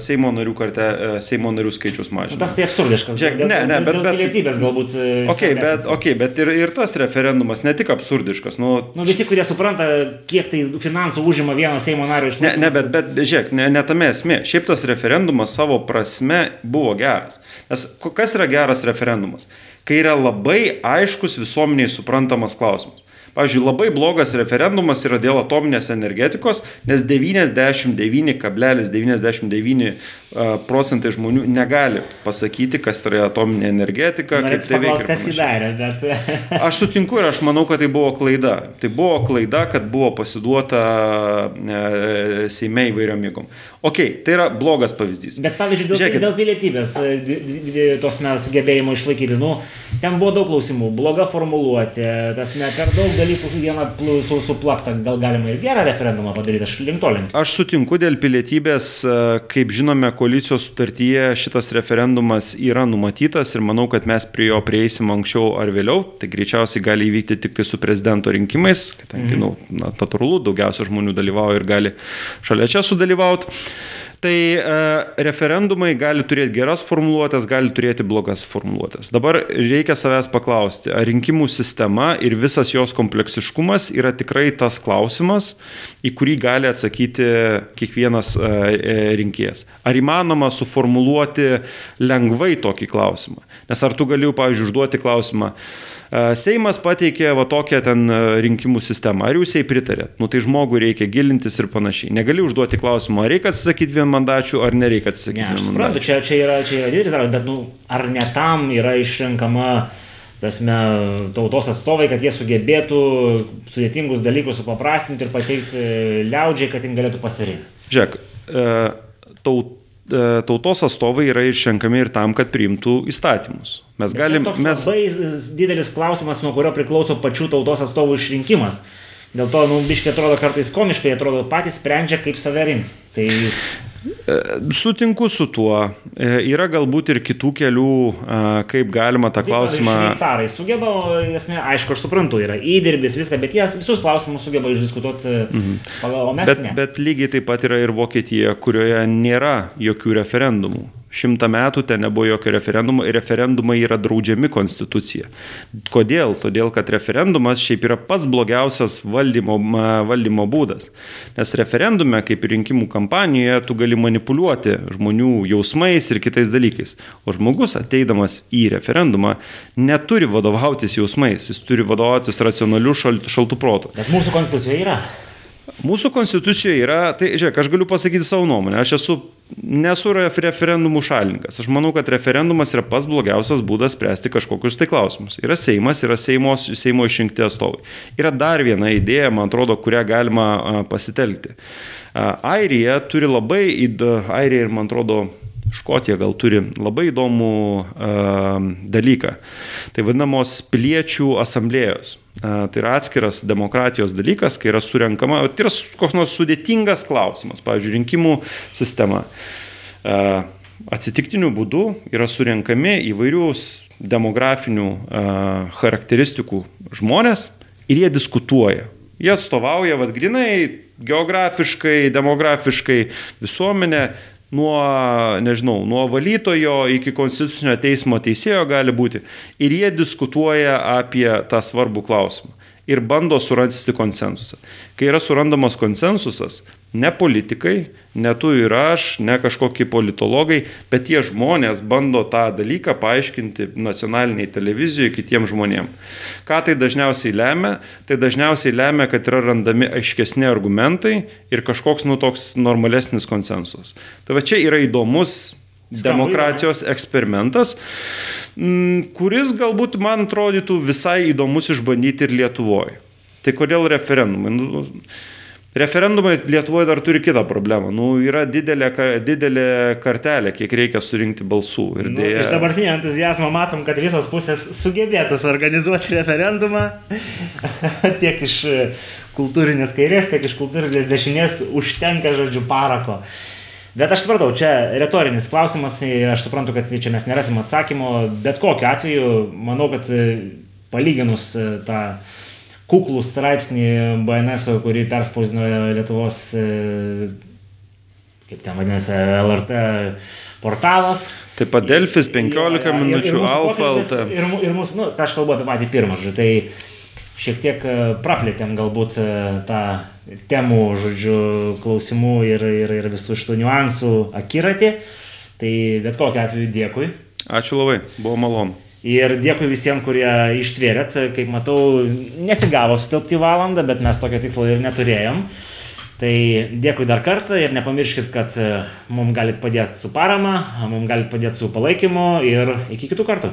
Seimo narių, karte, Seimo narių skaičiaus mažinimo. Tas tai absurdiškas. Žiūrėk, ne, ne, bet... bet pilietybės galbūt. Okay, bet, okay, bet ir, ir tas referendumas ne tik absurdiškas. Nu, nu, visi, kurie supranta, kiek tai finansų užima vieno Seimo nario iš... Ne, ne, bet, bet žiūrėk, ne, ne tame esmė. Šiaip tas referendumas savo prasme buvo geras. Nes kas yra geras referendumas? Kai yra labai aiškus visuomeniai suprantamas klausimas. Pavyzdžiui, labai blogas referendumas yra dėl atominės energetikos, nes 99,99 ,99 procentai žmonių negali pasakyti, kas yra atominė energetika, Norėt kaip tai veikia. Kas įdarė, bet... aš sutinku ir aš manau, kad tai buvo klaida. Tai buvo klaida, kad buvo pasiduota e, Seime įvairiam jėgom. Ok, tai yra blogas pavyzdys. Bet pavyzdžiui, dėl, Žiūrėkit. dėl pilietybės, e, tos mes sugebėjimo išlaikyti, nu, ten buvo daug klausimų, bloga formuluotė, tas ne per daug dalykų vieną su, suplaktą, gal galima ir gerą referendumą padaryti, aš link to link. Aš sutinku dėl pilietybės, e, kaip žinome, koalicijos sutartyje šitas referendumas yra numatytas ir manau, kad mes prie jo prieisim anksčiau ar vėliau, tai greičiausiai gali įvykti tik tai su prezidento rinkimais, kadangi, mm. nu, natūralu, daugiausia žmonių dalyvauja ir gali šalia čia sudalyvauti. Tai e, referendumai gali turėti geras formuluotės, gali turėti blogas formuluotės. Dabar reikia savęs paklausti, ar rinkimų sistema ir visas jos kompleksiškumas yra tikrai tas klausimas, į kurį gali atsakyti kiekvienas e, e, rinkėjas. Ar įmanoma suformuluoti lengvai tokį klausimą? Nes ar tu gali, pavyzdžiui, užduoti klausimą, Seimas pateikė va tokią ten rinkimų sistemą. Ar jūs jai pritarėt? Nu tai žmogui reikia gilintis ir panašiai. Negali užduoti klausimą, ar reikia atsisakyti vienmandačių, ar nereikia atsisakyti ne, vienmandačių. Suprantu, čia, čia yra, čia yra didelis darbas, bet nu, ar ne tam yra išrenkama tasme, tautos atstovai, kad jie sugebėtų sudėtingus dalykus supaprastinti ir pateikti liaudžiai, kad jie galėtų pasirinkti. Žiūrėk, E, tautos atstovai yra išrenkami ir tam, kad priimtų įstatymus. Mes galim. Mes... Labai didelis klausimas, nuo kurio priklauso pačių tautos atstovų išrinkimas. Dėl to, nu, biškai atrodo kartais komiškai, atrodo, patys sprendžia, kaip save rinks. Tai E, sutinku su tuo. E, yra galbūt ir kitų kelių, e, kaip galima tą klausimą. Šveicarai sugeba, esmė, aišku, aš suprantu, yra įdirbis, viską, bet jie visus klausimus sugeba išdiskutuoti, mhm. mes bet, ne. Bet lygiai taip pat yra ir Vokietija, kurioje nėra jokių referendumų šimtą metų ten nebuvo jokio referendumo ir referendumai yra draudžiami konstitucija. Kodėl? Todėl, kad referendumas šiaip yra pats blogiausias valdymo, valdymo būdas. Nes referendume, kaip ir rinkimų kampanijoje, tu gali manipuliuoti žmonių jausmais ir kitais dalykais. O žmogus ateidamas į referendumą neturi vadovautis jausmais, jis turi vadovautis racionaliu šaltų protų. Bet mūsų konstitucijoje yra. Mūsų konstitucijoje yra, tai žiūrėk, aš galiu pasakyti savo nuomonę, aš esu, nesu referendumų šalininkas. Aš manau, kad referendumas yra pats blogiausias būdas spręsti kažkokius tai klausimus. Yra Seimas, yra Seimos, Seimo išrinkti atstovai. Yra dar viena idėja, man atrodo, kurią galima pasitelkti. Airija turi labai, Airija ir man atrodo, Škotija gal turi labai įdomų uh, dalyką. Tai vadinamos piliečių asamblėjos. Uh, tai yra atskiras demokratijos dalykas, kai yra surenkama, tai yra koks nors sudėtingas klausimas, pavyzdžiui, rinkimų sistema. Uh, atsitiktiniu būdu yra surenkami įvairius demografinių uh, charakteristikų žmonės ir jie diskutuoja. Jie atstovauja, vad grinai, geografiškai, demografiškai visuomenę, nuo, nežinau, nuo valytojo iki konstitucinio teismo teisėjo gali būti. Ir jie diskutuoja apie tą svarbų klausimą ir bando surasti konsensusą. Kai yra surandamas konsensusas, ne politikai, ne tu ir aš, ne kažkokie politologai, bet tie žmonės bando tą dalyką paaiškinti nacionaliniai televizijoje kitiems žmonėms. Ką tai dažniausiai lemia? Tai dažniausiai lemia, kad yra randami aiškesni argumentai ir kažkoks nu toks normalesnis konsensusas. Tai va čia yra įdomus demokratijos eksperimentas, kuris galbūt man atrodytų visai įdomus išbandyti ir Lietuvoje. Tai kodėl referendumai? Nu, Referendumai Lietuvoje dar turi kitą problemą. Nu, yra didelė, didelė kartelė, kiek reikia surinkti balsų. Ir nu, dėja... Iš dabartinio entuzijazmo matom, kad visos pusės sugebėtų suorganizuoti referendumą. tiek iš kultūrinės kairės, tiek iš kultūrinės dešinės užtenka, žodžiu, parako. Bet aš supratau, čia retorinis klausimas, aš suprantu, kad čia mes nerasim atsakymo, bet kokiu atveju, manau, kad palyginus tą kuklų straipsnį BNS, kurį perspausdino Lietuvos, kaip ten vadinasi, LRT portalas. Taip pat Delfis 15 minučių, Alfa LT. Ir, ir mūsų, nu, aš kalbu apie patį pirmą, tai šiek tiek e, praplėtėm galbūt e, tą temų, žodžiu, klausimų ir, ir, ir visų šitų niuansų akiratį. Tai bet kokiu atveju dėkui. Ačiū labai, buvo malonu. Ir dėkui visiems, kurie ištvėrėt. Kaip matau, nesigavo sutilpti valandą, bet mes tokio tikslo ir neturėjom. Tai dėkui dar kartą ir nepamirškit, kad e, mums galit padėti su parama, mums galit padėti su palaikymu ir iki kitų kartų.